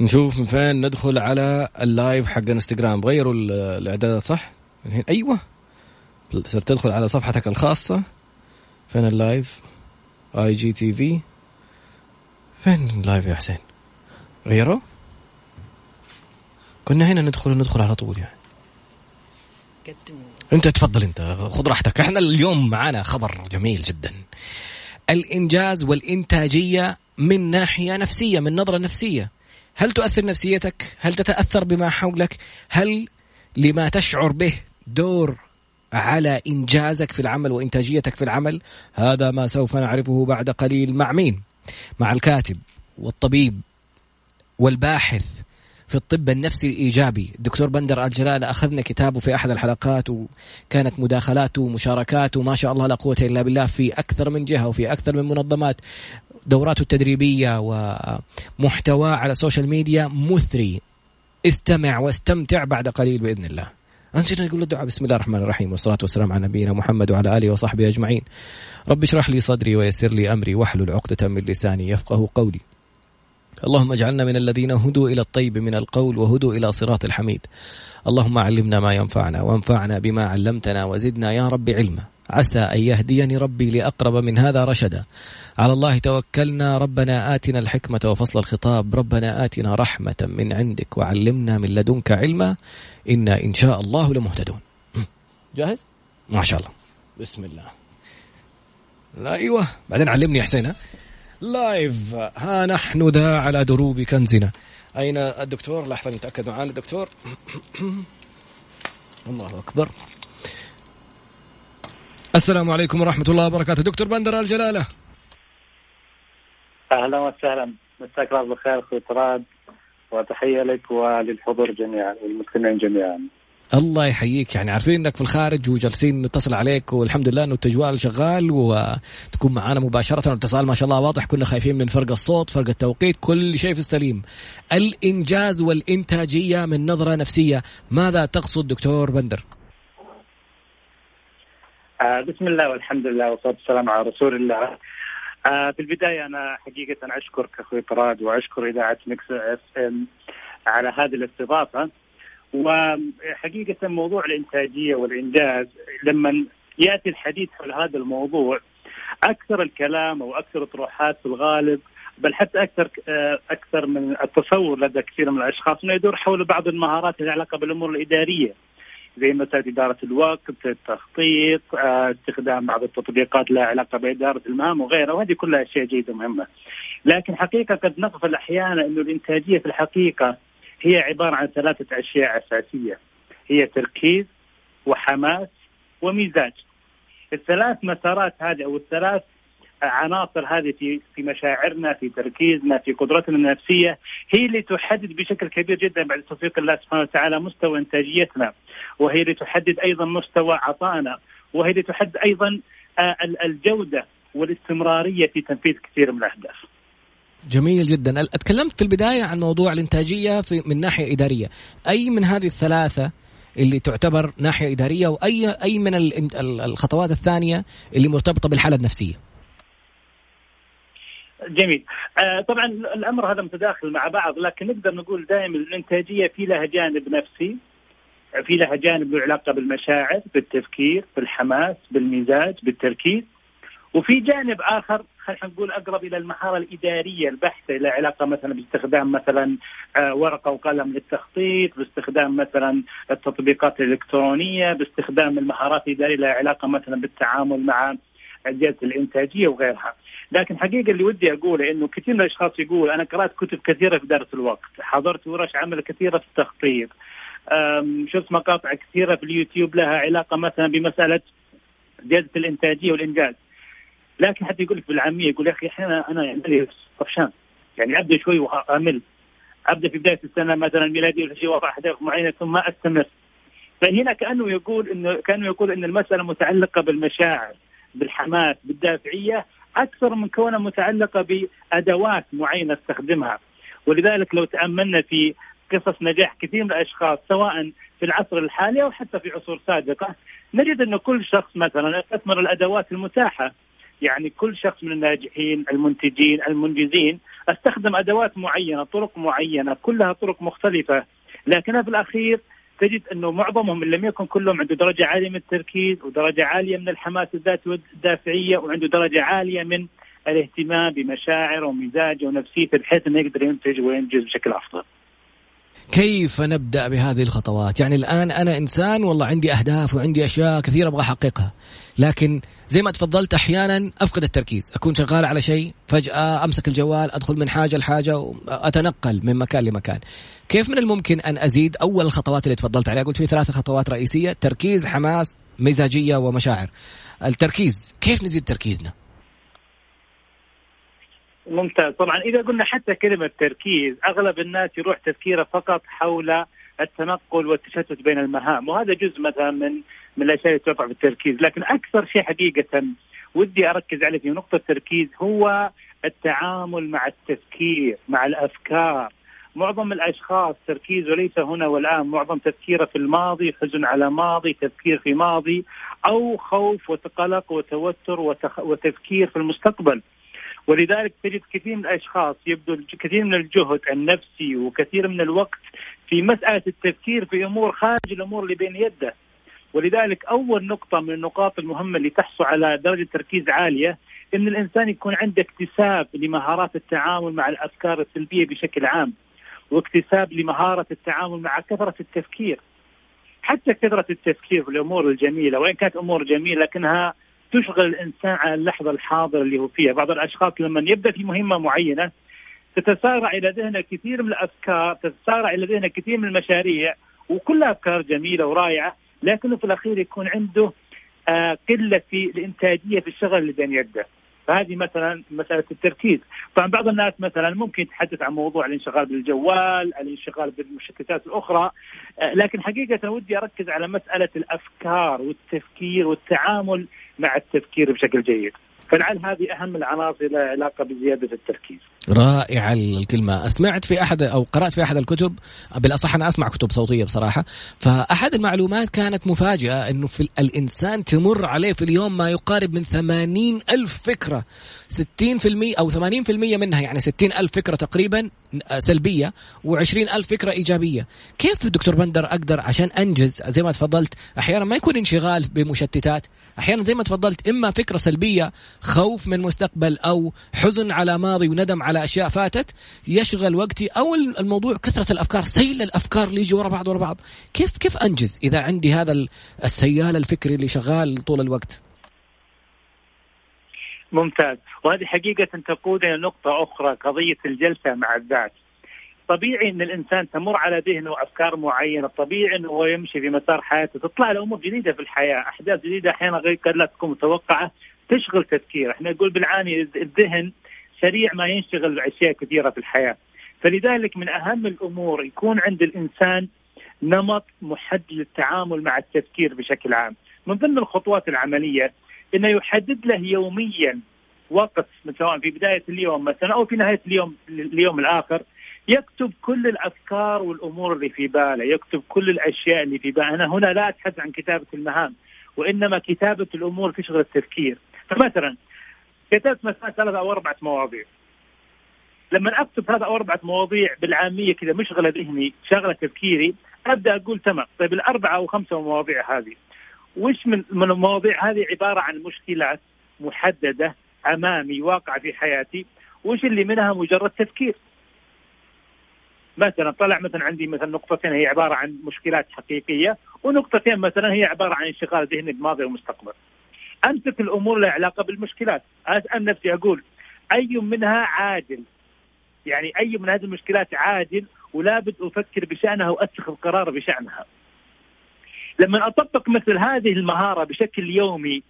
نشوف من فين ندخل على ال live حق انستغرام غيروا الاعدادات صح؟ الحين أيوه. صرت تدخل على صفحتك الخاصة. فين ال live؟ IGTV فين ال live يا حسين؟ غيروا؟ كنا هنا ندخل ندخل على طول يعني. انت تفضل انت خذ راحتك. إحنا اليوم معانا خبر جميل جدا. الإنجاز والإنتاجية من ناحية نفسية من نظرة نفسية. هل تؤثر نفسيتك؟ هل تتأثر بما حولك؟ هل لما تشعر به دور على إنجازك في العمل وإنتاجيتك في العمل؟ هذا ما سوف نعرفه بعد قليل مع مين؟ مع الكاتب والطبيب والباحث في الطب النفسي الإيجابي. دكتور بندر الجلال أخذنا كتابه في أحد الحلقات وكانت مداخلاته ومشاركاته. ما شاء الله لا قوة إلا بالله في أكثر من جهة وفي أكثر من منظمات. دوراته التدريبية ومحتواه على ال social media مثري. استمع واستمتع بعد قليل بإذن الله. أنزل نقول الدعاء. بسم الله الرحمن الرحيم. والصلاة والسلام على نبينا محمد وعلى آله وصحبه أجمعين. رب اشرح لي صدري ويسر لي أمري. واحلل عقدة من لساني يفقه قولي. اللهم اجعلنا من الذين هدوا إلى الطيب من القول وهدوا إلى صراط الحميد. اللهم علمنا ما ينفعنا وانفعنا بما علمتنا وزدنا يا رب علما. عسى أن يهديني ربي لأقرب من هذا رشدا. على الله توكلنا ربنا آتنا الحكمة وفصل الخطاب، ربنا آتنا رحمة من عندك وعلمنا من لدنك علما إنا إن شاء الله لمهتدون. جاهز؟ ما شاء الله. بسم الله. لا أيوه بعدين علمني يا حسين؟ live ها نحن ذا على دروب كنزنا أين الدكتور لحظة نتأكد معانا الدكتور الله أكبر السلام عليكم ورحمة الله وبركاته. دكتور بندر الجلالة أهلا وسهلا. مساك الله بالخير أخوي طراد وتحية لك وللحضور جميعا والمستمعين جميعا. الله يحييك. يعني عارفين إنك في الخارج وجالسين نتصل عليك والحمد لله إنه التجوال شغال وتكون معنا مباشرة والاتصال ما شاء الله واضح. كنا خايفين من فرق الصوت فرق التوقيت كل شيء في السليم. الإنجاز والإنتاجية من نظرة نفسية. ماذا تقصد دكتور بندر؟ آه بسم الله والحمد لله والصلاة والسلام على رسول الله. آه في البداية أنا حقيقة اشكرك أخوي طراد وأشكر إذاعة Mix FM على هذه الاستضافة. وحقيقة موضوع الإنتاجية والإنجاز لما يأتي الحديث حول هذا الموضوع أكثر الكلام أو أكثر الطروحات في الغالب بل حتى أكثر أكثر من التصور لدى كثير من الأشخاص أنه يدور حول بعض المهارات اللي علاقة بالأمور الإدارية. زي مسألة إدارة الوقت، التخطيط، استخدام بعض التطبيقات لها علاقة بإدارة المهام وغيرها وهذه كلها أشياء جيدة مهمة. لكن حقيقة قد نغفل أحيانا أنه الإنتاجية في الحقيقة هي عبارة عن ثلاثة أشياء أساسية هي تركيز وحماس ومزاج الثلاث مسارات هذه أو الثلاث عناصر هذه في في مشاعرنا في تركيزنا في قدرتنا النفسية هي اللي تحدد بشكل كبير جدا بعد توفيق الله سبحانه وتعالى مستوى إنتاجيتنا. وهي اللي تحدد أيضا مستوى عطائنا. وهي اللي تحدد أيضا الجودة والاستمرارية في تنفيذ كثير من الأهداف. جميل جدا. أتكلمت في البداية عن موضوع الإنتاجية في من ناحية إدارية. أي من هذه الثلاثة اللي تعتبر ناحية إدارية واي أي من الخطوات الثانية اللي مرتبطة بالحالة النفسية؟ جميل آه طبعا الأمر هذا متداخل مع بعض لكن نقدر نقول دائما الإنتاجية في لها جانب نفسي في لها جانب له علاقة بالمشاعر بالتفكير بالحماس بالمزاج بالتركيز وفي جانب آخر خلينا نقول أقرب إلى المهارة الإدارية البحتة لها علاقة مثلا باستخدام مثلا ورقة وقلم للتخطيط، باستخدام مثلا التطبيقات الإلكترونية، باستخدام المهارات الإدارية لها علاقة مثلا بالتعامل مع زياده الإنتاجية وغيرها. لكن حقيقة اللي ودي أقوله إنه كثير من الأشخاص يقول أنا قرأت كتب كثيرة في اداره الوقت، حضرت ورش عمل كثيرة في التخطيط، شفت مقاطع كثيرة في اليوتيوب لها علاقة مثلا بمسألة زيادة الإنتاجية والإنجاز. لكن حتى يقول لك بالعامية يقول يا أخي أحيانا أنا يعني طفشان يعني أبدأ شوي وأمل. أبدأ في بداية السنة مثلا الميلاديه شيء وضع اهداف معينة ثم أستمر. فهنا كأنه يقول انه كأنه يقول إن المسألة متعلقة بالمشاعر بالحماس بالدافعية أكثر من كونها متعلقة بأدوات معينة استخدمها ولذلك لو تأملنا في قصص نجاح كثير من الأشخاص سواء في العصر الحالي أو حتى في عصور سابقة نجد أن كل شخص مثلا استثمر الأدوات المتاحة. يعني كل شخص من الناجحين المنتجين المنجزين أستخدم أدوات معينة طرق معينة كلها طرق مختلفة. لكنها في الأخير تجد أنه معظمهم إن لم يكن كلهم عنده درجة عالية من التركيز ودرجة عالية من الحماس الذاتي والدافعية وعنده درجة عالية من الاهتمام بمشاعره ومزاجه ونفسيته بحيث انه يقدر ينتج وينجز بشكل أفضل. كيف نبدأ بهذه الخطوات؟ يعني الآن أنا إنسان والله عندي أهداف وعندي أشياء كثيرة أبغى أحققها، لكن زي ما تفضلت أحيانا أفقد التركيز، أكون شغال على شيء فجأة أمسك الجوال أدخل من حاجة لحاجة اتنقل من مكان لمكان. كيف من الممكن أن أزيد أول الخطوات اللي تفضلت عليها؟ قلت في ثلاث خطوات رئيسية، تركيز، حماس، مزاجية ومشاعر. التركيز، كيف نزيد تركيزنا؟ ممتاز. طبعا إذا قلنا حتى كلمة تركيز أغلب الناس يروح تفكيره فقط حول التنقل والتشتت بين المهام وهذا جزء مثلا من من الأشياء اللي ترفع بالتركيز لكن أكثر شيء حقيقة ودي أركز عليه في نقطة التركيز هو التعامل مع التفكير مع الأفكار. معظم الأشخاص تركيزه ليس هنا والآن. معظم تفكيره في الماضي حزن على ماضي تفكير في ماضي أو خوف وقلق وتوتر وتخ... وتفكير في المستقبل. ولذلك تجد كثير من الأشخاص يبذل كثير من الجهد النفسي وكثير من الوقت في مسألة التفكير في أمور خارج الأمور اللي بين يده. ولذلك أول نقطة من النقاط المهمة اللي تحصل على درجة تركيز عالية إن الإنسان يكون عنده اكتساب لمهارات التعامل مع الأفكار السلبية بشكل عام واكتساب لمهارة التعامل مع كثرة التفكير. حتى كثرة التفكير في الأمور الجميلة وإن كانت أمور جميلة لكنها تشغل الإنسان على اللحظة الحاضرة اللي هو فيها، بعض الأشخاص لما يبدأ في مهمة معينة تتسارع إلى ذهنه كثير من الأفكار، تتسارع إلى ذهنه كثير من المشاريع وكلها أفكار جميلة ورائعة، لكنه في الأخير يكون عنده آه قلة في الإنتاجية في الشغل اللي بين يده. فهذه مثلا مسألة التركيز، طبعا بعض الناس مثلا ممكن يتحدث عن موضوع الانشغال بالجوال، الانشغال بالمشتتات الأخرى، آه لكن حقيقة ودي أركز على مسألة الأفكار والتفكير والتعامل مع التفكير بشكل جيد. فلعل هذه أهم العناصر لها علاقة بزيادة التركيز. رائعه الكلمة، سمعت في أحد أو قرأت في أحد الكتب بالأصح أنا أسمع كتب صوتية بصراحة، فأحد المعلومات كانت مفاجأة إنه في الإنسان تمر عليه في اليوم ما يقارب من ثمانين ألف فكرة. 60% أو 80% منها يعني 60 ألف فكرة تقريبا سلبية و20 ألف فكرة إيجابية، كيف دكتور بندر أقدر عشان أنجز؟ زي ما تفضلت أحيانا ما يكون انشغال بمشتتات، أحيانا زي ما تفضلت إما فكرة سلبية خوف من مستقبل أو حزن على ماضي وندم على أشياء فاتت يشغل وقتي أو الموضوع كثرة الأفكار سيل الأفكار اللي يجي ورا بعض ورا بعض. كيف كيف أنجز إذا عندي هذا السيال الفكري اللي شغال طول الوقت؟ ممتاز. وهذه حقيقة تقودنا نقطة أخرى قضية الجلسة مع الذات. طبيعي إن الإنسان تمر على ذهنه أفكار معينة، طبيعي إنه هو يمشي في مسار حياته، تطلع له أمور جديدة في الحياة، أحداث جديدة أحيانا غير قد لا تكون متوقعة، تشغل تفكير. إحنا نقول بالعاني الذهن سريع ما ينشغل بأشياء كثيرة في الحياة. فلذلك من أهم الأمور يكون عند الإنسان نمط محدد للتعامل مع التفكير بشكل عام. من ضمن الخطوات العملية إنه يحدد له يوميا وقت سواء في بداية اليوم مثلا أو في نهاية اليوم اليوم الآخر يكتب كل الأفكار والأمور اللي في باله، يكتب كل الأشياء اللي في باله، أنا هنا لا أتحدث عن كتابة المهام، وإنما كتابة الأمور تشغل التفكير، فمثلا كتبت مثلا ثلاث أو أربعة مواضيع. لما أكتب ثلاث أو أربعة مواضيع بالعامية كذا مشغله ذهني شغلة تفكيري أبدأ أقول تمام طيب الأربعة أو خمسة مواضيع هذه. وش من من المواضيع؟ هذه عبارة عن مشكلات محددة أمامي واقعة في حياتي. وش اللي منها؟ مجرد تفكير. مثلا طلع مثلا عندي مثلا نقطتين هي عبارة عن مشكلات حقيقية ونقطتين مثلا هي عبارة عن انشغال ذهني بماضي ومستقبل. أمسك الأمور لها علاقة بالمشكلات. اسال نفسي أقول أي منها عاجل يعني أي من هذه المشكلات عاجل ولابد أفكر بشأنها واتخذ قرار بشأنها. لما أطبق مثل هذه المهارة بشكل يومي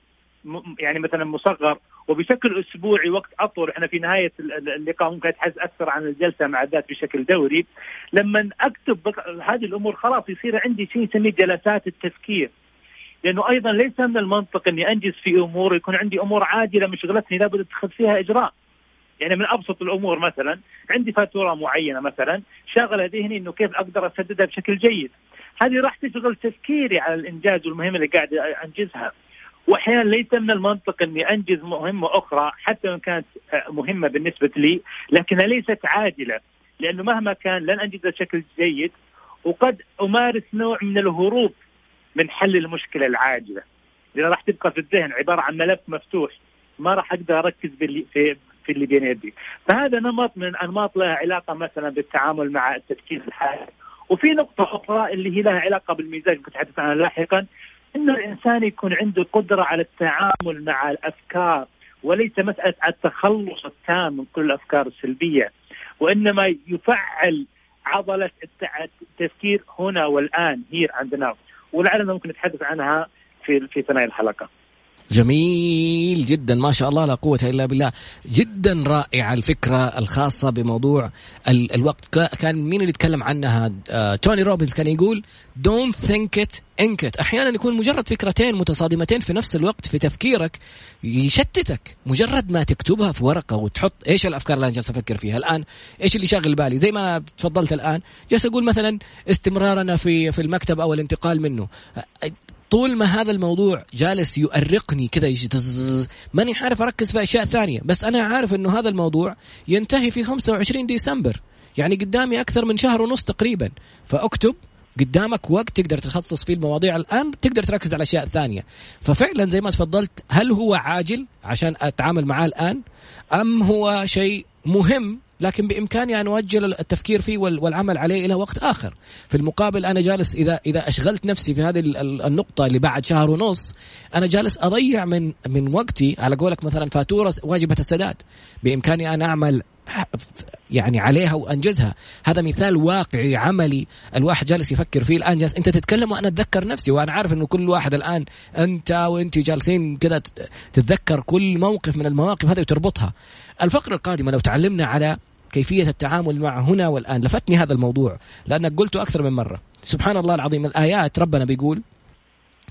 يعني مثلا مصغر وبشكل أسبوعي وقت أطول إحنا في نهاية اللقاء ممكن أتحدث أكثر عن الجلسة مع الذات بشكل دوري لما أكتب هذه الأمور خلاص يصير عندي شيء يسميه جلسات التفكير لأنه أيضا ليس من المنطق إني أنجز في أمور يكون عندي أمور عاجله مشغلتني لابد اتخذ فيها إجراء. يعني من أبسط الأمور مثلا عندي فاتورة معينة مثلا شاغلة ذهني إنه كيف أقدر أسددها بشكل جيد. هذه راح تشغل تفكيري على الإنجاز والمهمة اللي قاعد أنجزها. وأحيانا ليس من المنطق أني أنجز مهمة أخرى حتى وإن كانت مهمة بالنسبة لي لكنها ليست عاجله لأنه مهما كان لن انجزها بشكل جيد وقد أمارس نوع من الهروب من حل المشكلة العاجله لأن راح تبقى في الذهن عبارة عن ملف مفتوح ما راح أقدر أركز باللي في في اللي بين يدي. فهذا نمط من أنماط لها علاقة مثلا بالتعامل مع التفكير الحالي وفي نقطة أخرى اللي هي لها علاقة بالمزاج كنت اتحدث عنها لاحقا إنه الإنسان يكون عنده قدرة على التعامل مع الأفكار وليس مسألة التخلص التام من كل الأفكار السلبية وإنما يفعل عضلة التفكير هنا والآن هي عندنا ولعلنا ممكن نتحدث عنها في في ثنايا الحلقة. جميل جدا ما شاء الله لا قوة إلا بالله. جدا رائعة الفكرة الخاصة بموضوع ال الوقت. كان مين اللي يتكلم عنها؟ آه توني روبنز كان يقول don't think it ink it أحيانا يكون مجرد فكرتين متصادمتين في نفس الوقت في تفكيرك يشتتك مجرد ما تكتبها في ورقة وتحط إيش الأفكار اللي أنا جالس أفكر فيها. الآن إيش اللي شاغل بالي؟ زي ما تفضلت الآن جالس أقول مثلا استمرارنا في في المكتب أو الانتقال منه. طول ما هذا الموضوع جالس يؤرقني كذا ماني عارف أركز في أشياء ثانية. بس أنا عارف إنه هذا الموضوع ينتهي في 25 ديسمبر. يعني قدامي أكثر من شهر ونص تقريبا. فأكتب قدامك وقت تقدر تخصص فيه المواضيع الآن تقدر تركز على أشياء ثانية. ففعلا زي ما تفضلت هل هو عاجل عشان أتعامل معاه الآن؟ أم هو شيء مهم لكن بإمكاني أن أؤجل التفكير فيه والعمل عليه إلى وقت آخر. في المقابل أنا جالس اذا إذا أشغلت نفسي في هذه النقطة اللي بعد شهر ونص أنا جالس أضيع من من وقتي. على قولك مثلا فاتورة واجبة السداد. بإمكاني أن أعمل يعني عليها وأنجزها. هذا مثال واقعي عملي. الواحد جالس يفكر فيه الآن جالس أنت تتكلم وأنا أتذكر نفسي وأنا عارف إنه كل واحد الآن أنت وأنت جالسين كذا تتذكر كل موقف من المواقف هذه وتربطها. الفقرة القادمة لو تعلمنا على كيفية التعامل مع هنا والآن. لفتني هذا الموضوع لأنك قلته أكثر من مرة. سبحان الله العظيم الآيات ربنا بيقول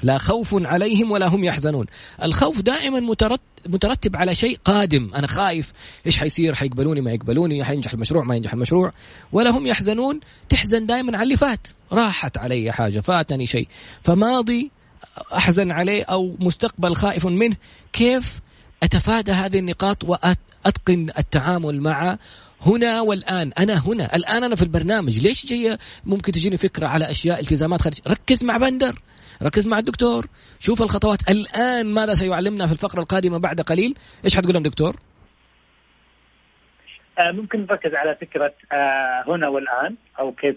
لا خوف عليهم ولا هم يحزنون. الخوف دائما مترتب على شيء قادم. أنا خايف. إيش حيصير؟ حيقبلوني؟ ما يقبلوني. حينجح المشروع؟ ما ينجح المشروع. ولا هم يحزنون. تحزن دائما على اللي فات. راحت علي حاجة. فاتني شيء. فماضي أحزن عليه أو مستقبل خائف منه. كيف أتفادى هذه النقاط وأتقن التعامل مع هنا والآن؟ أنا هنا. الآن أنا في البرنامج. ليش جاية؟ ممكن تجيني فكرة على أشياء التزامات خارج. ركز مع بندر. ركز مع الدكتور. شوف الخطوات. الآن ماذا سيعلمنا في الفقرة القادمة بعد قليل؟ إيش حتقول لهم دكتور؟ آه، ممكن نركز على فكرة آه، هنا والآن أو كيف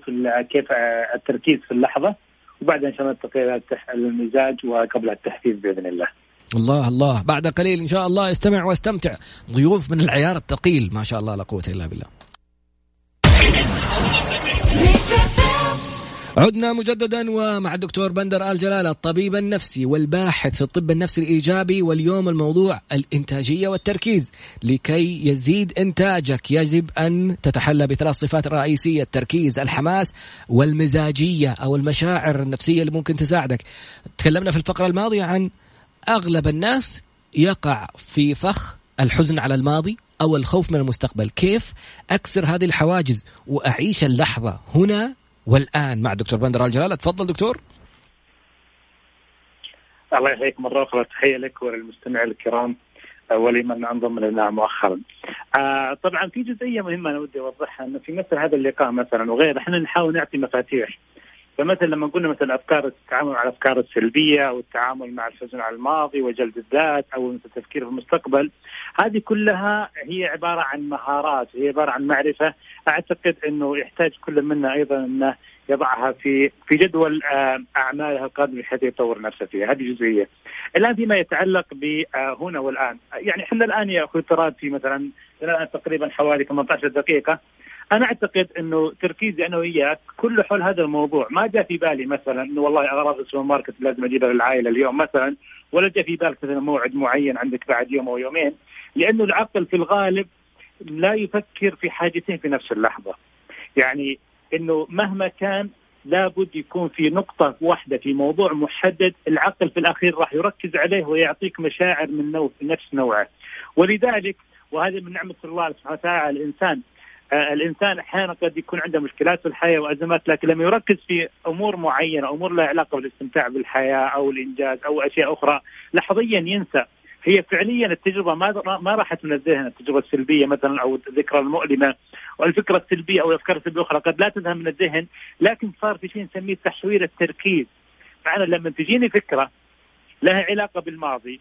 كيف آه، التركيز في اللحظة. وبعدين إن شاء الله ننتقل المزاج وقبل التحفيز بإذن الله. الله الله. بعد قليل إن شاء الله استمع واستمتع. ضيوف من العيار الثقيل ما شاء الله لا قوة إلا بالله. عدنا مجددا ومع الدكتور بندر آل جلالة الطبيب النفسي والباحث في الطب النفسي الإيجابي واليوم الموضوع الإنتاجية والتركيز. لكي يزيد إنتاجك يجب أن تتحلى بثلاث صفات رئيسية التركيز الحماس والمزاجية أو المشاعر النفسية اللي ممكن تساعدك. تكلمنا في الفقرة الماضية عن أغلب الناس يقع في فخ الحزن على الماضي أو الخوف من المستقبل. كيف أكسر هذه الحواجز وأعيش اللحظة هنا والآن مع دكتور بندر الجلال تفضل دكتور. الله يحييك مرة أخرى. تحية لك وللمستمع الكرام ولمن انضم لنا مؤخرا. آه طبعا في جزئية مهمة أنا ودي أوضحها إنه في مثل هذا اللقاء مثلا وغيره إحنا نحاول نعطي مفاتيح فمثلا لما قلنا مثلا أفكار التعامل مع الأفكار السلبية أو التعامل مع الحزن على الماضي وجلد الذات أو التفكير في المستقبل هذه كلها هي عبارة عن مهارات هي عبارة عن معرفة. أعتقد إنه يحتاج كل منا أيضا انه يضعها في في جدول آه، أعمالها القادمة بحيث يطور نفسه فيها. هذه جزئية. الآن فيما يتعلق بهنا والآن. يعني إحنا الآن يا أخوي تراد في مثلا الآن تقريبا حوالي 18 دقيقة. أنا أعتقد إنه تركيزي أنا وياك كله حول هذا الموضوع. ما جاء في بالي مثلا إنه والله اغراض السوبر ماركت لازم اجيبها للعائلة اليوم مثلا ولا جاء في بالك مثلا موعد معين عندك بعد يوم أو يومين؟ لأنه العقل في الغالب لا يفكر في حاجتين في نفس اللحظة. يعني إنه مهما كان لابد يكون في نقطة واحدة في موضوع محدد العقل في الأخير راح يركز عليه ويعطيك مشاعر من نوع نفس نوعه. ولذلك وهذا من نعمة الله سبحانه وتعالى الإنسان الإنسان أحيانا قد يكون عنده مشكلات في الحياة وأزمات لكن لما يركز في أمور معينة أمور لها علاقة بالاستمتاع بالحياة أو الإنجاز أو أشياء أخرى لحظيا ينسى. هي فعليا التجربة ما ما راحت من الذهن التجربة السلبية مثلا أو الذكرى المؤلمة والفكرة السلبية أو الأفكار السلبية الأخرى قد لا تذهب من الذهن لكن صار في شيء نسميه تحوير التركيز. معنى لما تجيني فكرة لها علاقة بالماضي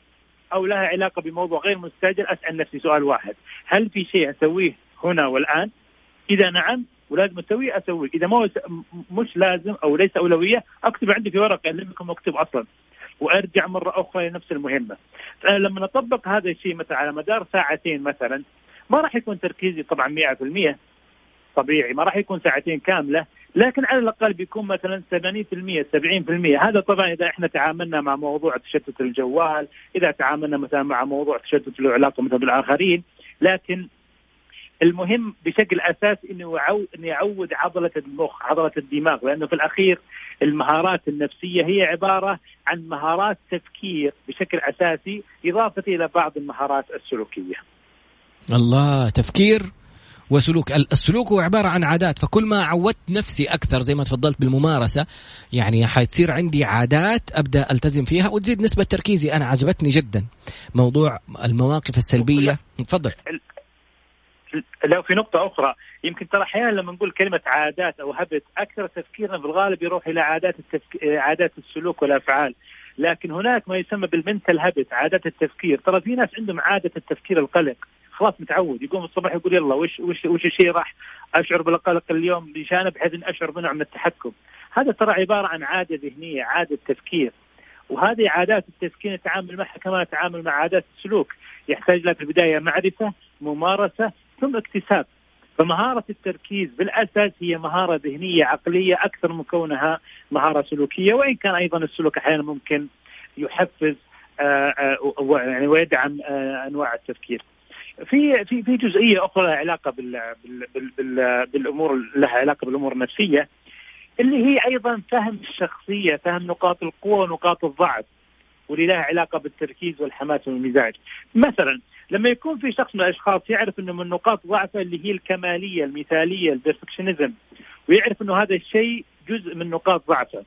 أو لها علاقة بموضوع غير مستعجل أسأل نفسي سؤال واحد. هل في شيء أسويه هنا والآن؟ إذا نعم ولازم اسويه اسويه، إذا ما مش لازم أو ليس أولوية أكتب عندي في ورقة لم مكتوب أصلا. وأرجع مرة أخرى لنفس المهمة. فانا لما اطبق هذا الشيء مثلا على مدار ساعتين مثلا ما راح يكون تركيزي طبعا 100% طبيعي ما راح يكون ساعتين كاملة لكن على الأقل بيكون مثلا 80% 70% هذا طبعا إذا إحنا تعاملنا مع موضوع تشتت الجوال إذا تعاملنا مثلا مع موضوع تشتت له علاقه مثلا بالآخرين لكن المهم بشكل اساسي إنه يعود إنه يعود عضلة المخ، عضلة الدماغ، لأنه في الأخير المهارات النفسية هي عبارة عن مهارات تفكير بشكل أساسي إضافة إلى بعض المهارات السلوكية. الله تفكير وسلوك. السلوك هو عبارة عن عادات فكل ما عودت نفسي أكثر زي ما تفضلت بالممارسة يعني حتصير عندي عادات أبدأ ألتزم فيها وتزيد نسبة تركيزي. أنا عجبتني جدا موضوع المواقف السلبية. تفضل. لو في نقطة أخرى. يمكن ترى أحيانا لما نقول كلمة عادات أو هبت أكثر تفكيرنا في الغالب يروح إلى عادات التفك... عادات السلوك والأفعال. لكن هناك ما يسمى بالمنتل هابت عادات التفكير. ترى في ناس عندهم عادة التفكير القلق. خلاص متعود. يقوم الصبح يقول يلا وش وش وش الشيء راح أشعر بالقلق اليوم؟ بشانه بحيث ان أشعر بنوع من التحكم. هذا ترى عبارة عن عادة ذهنية عادة تفكير. وهذه عادات التفكير نتعامل معها كما نتعامل مع عادات السلوك. يحتاج لها في البداية معرفة ممارسة ثم اكتساب. فمهارة التركيز بالأساس هي مهارة ذهنية عقلية أكثر من كونها مهارة سلوكية. وإن كان أيضا السلوك أحيانا ممكن يحفز آه، آه، يعني ويدعم آه، أنواع التفكير. في في في جزئية أخرى لها علاقة بال بال بال بالأمور لها علاقة بالأمور النفسية اللي هي أيضا فهم الشخصية، فهم نقاط القوة ونقاط الضعف واللي لها علاقة بالتركيز والحماس والمزاج. مثلا لما يكون في شخص من الأشخاص يعرف إنه من نقاط ضعفه اللي هي الكمالية، المثالية، البرفكشنزم ويعرف إنه هذا الشيء جزء من نقاط ضعفه.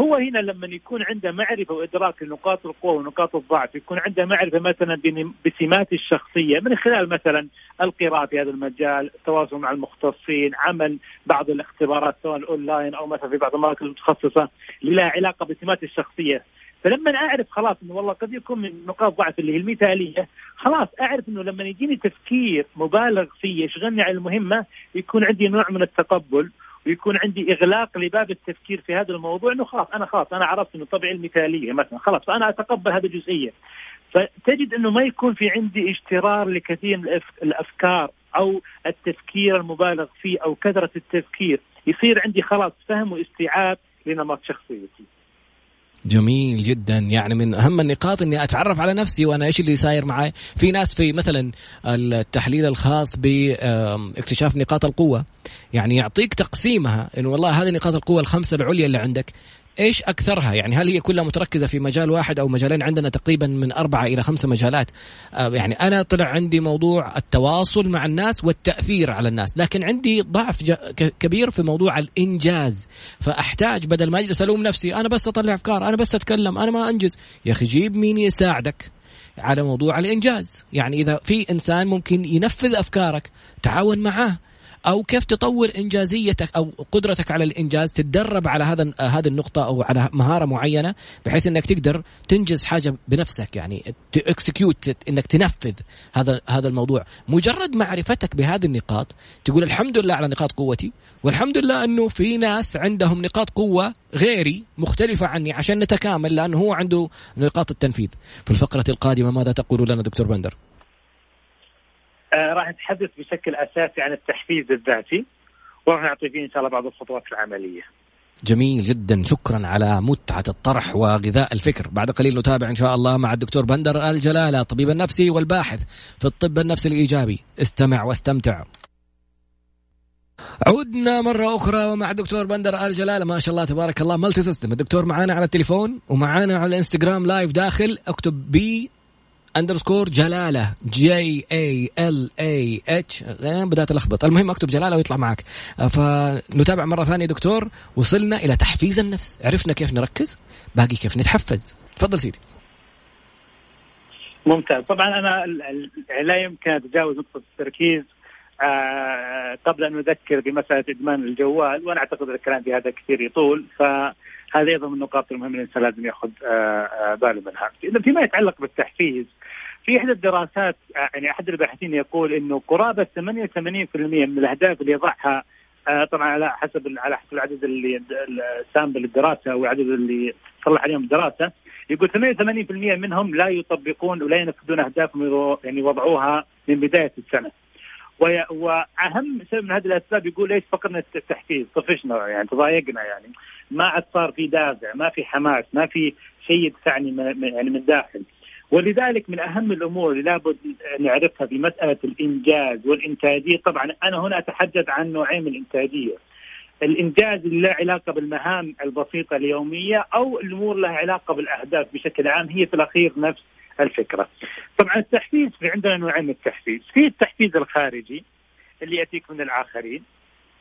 هو هنا لما يكون عنده معرفة وإدراك لنقاط القوة ونقاط الضعف، يكون عنده معرفة مثلا بسمات الشخصية من خلال مثلا القراءة في هذا المجال، التواصل مع المختصين، عمل بعض الاختبارات سواء أونلاين أو مثلا في بعض المراكز المتخصصة اللي لها علاقة بسمات الشخصية، فلما أعرف خلاص إنه والله قد يكون من نقاط ضعف اللي هي المثالية خلاص أعرف إنه لما يجيني تفكير مبالغ فيه يشغلني على المهمة يكون عندي نوع من التقبل ويكون عندي إغلاق لباب التفكير في هذا الموضوع إنه خلاص أنا خلاص أنا عرفت إنه طبيعي المثالية مثلا خلاص فأنا أتقبل هذه الجزئيه فتجد إنه ما يكون في عندي اشترار لكثير من الأفكار أو التفكير المبالغ فيه أو كثرة التفكير يصير عندي خلاص فهم واستيعاب لنمط شخصيتي. جميل جدا. يعني من أهم النقاط إني أتعرف على نفسي وأنا إيش اللي صاير معي. في ناس في مثلا التحليل الخاص باكتشاف نقاط القوة. يعني يعطيك تقسيمها إنه والله هذه نقاط القوة الخمسة العليا اللي عندك. إيش أكثرها؟ يعني هل هي كلها متركزة في مجال واحد أو مجالين؟ عندنا تقريبا من أربعة إلى خمسة مجالات. آه، يعني أنا طلع عندي موضوع التواصل مع الناس والتأثير على الناس لكن عندي ضعف كبير في موضوع الإنجاز. فأحتاج بدل ما أجلس ألوم نفسي أنا بس أطلع أفكار أنا بس أتكلم أنا ما أنجز. يا أخي جيب مين يساعدك على موضوع الإنجاز. يعني إذا في إنسان ممكن ينفذ أفكارك تعاون معاه. أو كيف تطور إنجازيتك أو قدرتك على الإنجاز تتدرب على هذا هذه النقطة أو على مهارة معينة بحيث إنك تقدر تنجز حاجة بنفسك يعني execute إنك تنفذ هذا هذا الموضوع. مجرد معرفتك بهذه النقاط تقول الحمد لله على نقاط قوتي والحمد لله إنه في ناس عندهم نقاط قوة غيري مختلفة عني عشان نتكامل لأنه هو عنده نقاط التنفيذ. في الفقرة القادمة ماذا تقول لنا دكتور بندر؟ راح نتحدث بشكل أساسي عن التحفيز الذاتي وراح نعطي فيه إن شاء الله بعض الخطوات العملية. جميل جدا. شكرا على متعة الطرح وغذاء الفكر. بعد قليل نتابع إن شاء الله مع الدكتور بندر الجلالة الطبيب النفسي والباحث في الطب النفسي الإيجابي. استمع واستمتع. عدنا مرة أخرى ومع الدكتور بندر آل جلالة ما شاء الله تبارك الله. multi system. الدكتور معانا على التليفون ومعانا على الإنستغرام live داخل. اكتب B underscore جلالة. J A L A H بدأت ألخبط. المهم أكتب جلالة ويطلع معك. فنتابع مرة ثانية دكتور. وصلنا إلى تحفيز النفس. عرفنا كيف نركز. باقي كيف نتحفز. تفضل سيدي. ممتاز. طبعا أنا لا يمكن أتجاوز نقطة التركيز آه قبل أن نذكر بمسألة إدمان الجوال وأنا أعتقد الكلام في هذا كثير يطول. فهذا أيضا من النقاط المهمه الإنسان لازم ياخذ آه آه باله منها. فيما يتعلق بالتحفيز في إحدى الدراسات آه، يعني أحد الباحثين يقول إنه قرابة 88% من الأهداف اللي يضعها طبعا على حسب على حسب العدد اللي السامبل الدراسة والعدد اللي صلح عليهم الدراسة يقول 88% منهم لا يطبقون ولا ينفذون أهدافهم يعني وضعوها من بداية السنة. وأهم سبب من هذه الأسباب يقول ليش فقدنا التحفيز؟ طفشنا يعني تضايقنا يعني. ما عاد صار في دافع ما في حماس ما في شيء يدفعني من يعني من داخل. ولذلك من أهم الأمور اللي لابد نعرفها في مسألة الإنجاز والإنتاجية. طبعا أنا هنا أتحدث عن نوعين من الإنتاجية. الإنجاز اللي له علاقة بالمهام البسيطة اليومية أو الأمور لها علاقة بالأهداف بشكل عام هي في الأخير نفس الفكرة. طبعا التحفيز في عندنا نوعين من التحفيز، في التحفيز الخارجي اللي يأتيك من الآخرين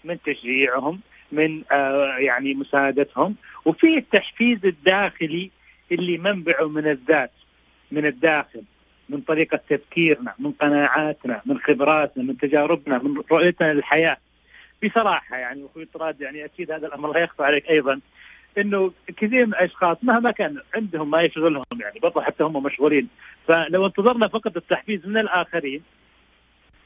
من تشجيعهم من آه يعني مساعدتهم، وفي التحفيز الداخلي اللي منبعه من الذات من الداخل من طريقة تفكيرنا من قناعاتنا من خبراتنا من تجاربنا من رؤيتنا للحياة. بصراحة يعني أخوي طراد يعني أكيد هذا الأمر لا يخفى عليك أيضا. إنه كثير من الأشخاص مهما كان عندهم ما يشغلهم يعني برضه حتى هم مشغولين. فلو انتظرنا فقط التحفيز من الآخرين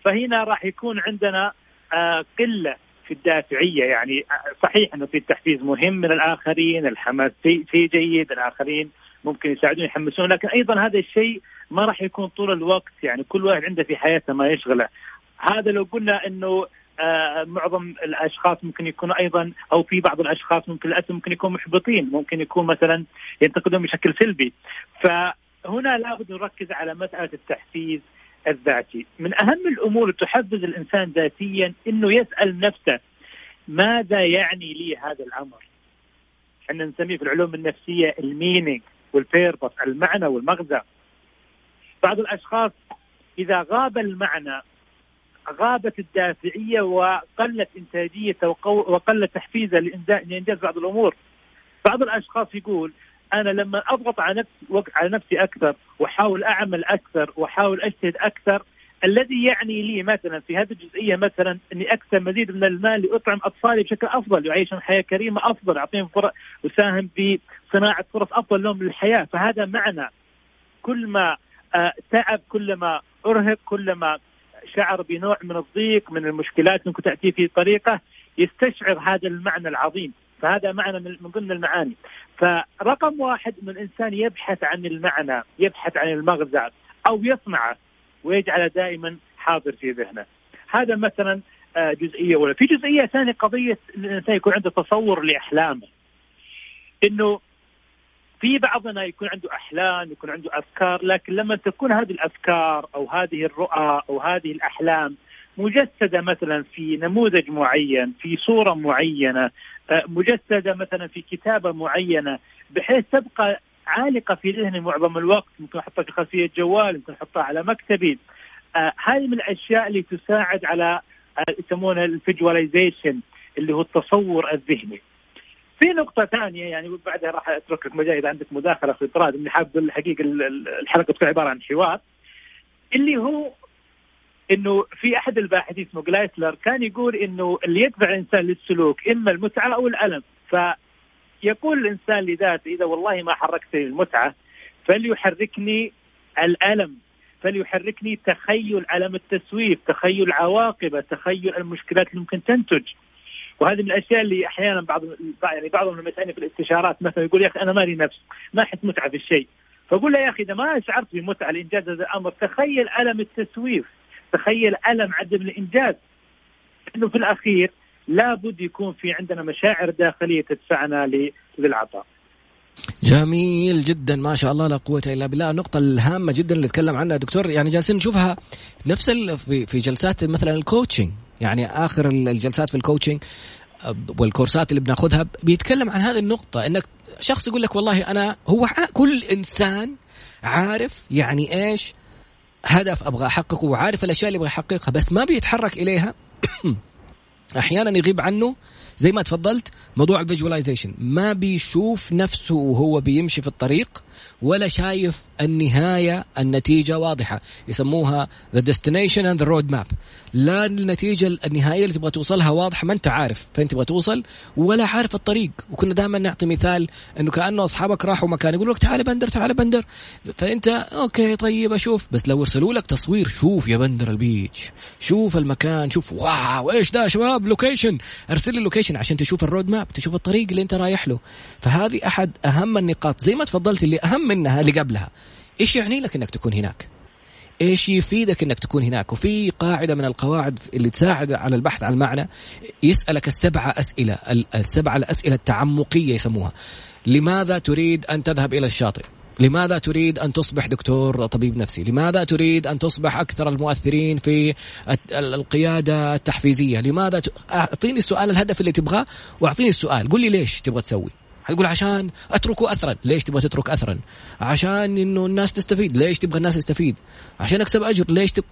فهنا راح يكون عندنا آه قلة في الدافعية يعني صحيح إنه في التحفيز مهم من الآخرين الحماس شيء جيد الآخرين ممكن يساعدون يحمسون لكن أيضا هذا الشيء ما راح يكون طول الوقت يعني كل واحد عنده في حياته ما يشغله. هذا لو قلنا إنه آه معظم الأشخاص ممكن يكونوا أيضا أو في بعض الأشخاص ممكن للأسف ممكن يكونوا محبطين ممكن يكون مثلا ينتقدون بشكل سلبي. فهنا لابد نركز على مسألة التحفيز الذاتي. من أهم الأمور اللي تحفز الإنسان ذاتيا إنه يسأل نفسه ماذا يعني لي هذا الأمر؟ إحنا نسميه في العلوم النفسية ال meaning وال purpose المعنى والمغزى. بعض الأشخاص إذا غاب المعنى غابت الدافعية وقلت انتاجيته وقل تحفيزه لانجاز بعض الأمور. بعض الأشخاص يقول أنا لما أضغط على نفسي على نفسي أكثر وأحاول أعمل أكثر وأحاول أجتهد أكثر الذي يعني لي مثلا في هذه الجزئية مثلا إني أكثر مزيد من المال لأطعم أطفالي بشكل أفضل يعيشهم حياة كريمة أفضل أعطيهم فرص أساهم في صناعة فرص أفضل لهم للحياة فهذا معنى كل ما آه، تعب كلما أرهق كلما شعر بنوع من الضيق من المشكلات ممكن تأتي في طريقه يستشعر هذا المعنى العظيم. فهذا معنى من ضمن المعاني. فرقم واحد ان الإنسان يبحث عن المعنى يبحث عن المغزى أو يصنعه ويجعله دائما حاضر في ذهنه. هذا مثلا آه، جزئية أولى. في جزئية ثانية قضية الإنسان يكون عنده تصور لأحلامه. إنه في بعضنا يكون عنده أحلام يكون عنده أفكار لكن لما تكون هذه الأفكار أو هذه الرؤى أو هذه الأحلام مجسدة مثلا في نموذج معين في صورة معينة آه، مجسدة مثلا في كتابة معينة بحيث تبقى عالقة في ذهني معظم الوقت ممكن أحطها في خلفية جوال ممكن أحطها على مكتبي. آه هذه من الأشياء اللي تساعد على آه يسمونها الفيجواليزيشن اللي هو التصور الذهني. في نقطة ثانية يعني بعدها راح اترك لك مجال اذا عندك مداخلة في إطراد إني حاب الحقيقة الحلقة تكون عبارة عن حوار اللي هو إنه في أحد الباحثين اسمه جلايسلر كان يقول إنه اللي يدفع الإنسان للسلوك إما المتعة أو الألم فيقول الإنسان لذاته إذا والله ما حركتني المتعة فليحركني الألم فليحركني تخيل ألم التسويف، تخيل عواقبه، تخيل المشكلات اللي ممكن تنتج. وهذه من الأشياء اللي أحيانا بعض يعني بعضهم لما يسألني في الاستشارات مثلا يقول يا أخي أنا مالي نفس ما أحس متعة في الشيء. فأقول له يا أخي إذا ما شعرت بمتعة لإنجاز هذا الأمر تخيل ألم التسويف تخيل ألم عدم الإنجاز. إنه في الأخير لابد يكون في عندنا مشاعر داخلية تدفعنا للعطاء جميل جدا ما شاء الله لا قوة إلا بالله. النقطة الهامة جدا اللي تكلم عنها دكتور يعني جالسين نشوفها نفس في جلسات مثلا ال coaching يعني آخر الجلسات في ال coaching والكورسات اللي بناخذها بيتكلم عن هذه النقطة إنك شخص يقول لك والله أنا هو كل إنسان عارف يعني إيش هدف أبغى أحققه وعارف الأشياء اللي أبغى احققها بس ما بيتحرك إليها. أحيانا يغيب عنه زي ما تفضلت موضوع ال visualization ما بيشوف نفسه وهو بيمشي في الطريق ولا شايف النهاية النتيجة واضحة. يسموها the destination and the road map. لا النتيجة النهائية اللي تبغى توصلها واضحة ما أنت عارف فين تبغى توصل ولا عارف الطريق. وكنا دائما نعطي مثال إنه كأنه أصحابك راحوا مكان يقول لك تعال بندر تعال بندر. فأنت okay طيب أشوف. بس لو ارسلوا لك تصوير شوف يا بندر ال beach. شوف المكان شوف wow إيش ده شباب؟ location ارسل لي location عشان تشوف ال road map تشوف الطريق اللي أنت رايح له. فهذه أحد أهم النقاط. زي ما تفضلت اللي اهم منها اللي قبلها إيش يعني لك إنك تكون هناك إيش يفيدك إنك تكون هناك وفي قاعدة من القواعد اللي تساعد على البحث عن المعنى يسألك السبعه أسئلة السبعه الأسئلة التعمقية يسموها لماذا تريد أن تذهب إلى الشاطئ لماذا تريد أن تصبح دكتور طبيب نفسي؟ لماذا تريد أن تصبح أكثر المؤثرين في القيادة التحفيزية؟ لماذا ت... أعطيني السؤال الهدف اللي تبغاه وأعطيني السؤال، قل لي ليش تبغى تسوي؟ حيقول عشان أتركه اثرا. ليش تبغى تترك اثرا؟ عشان إنه الناس تستفيد. ليش تبغى الناس تستفيد؟ عشان أكسب أجر. ليش تب...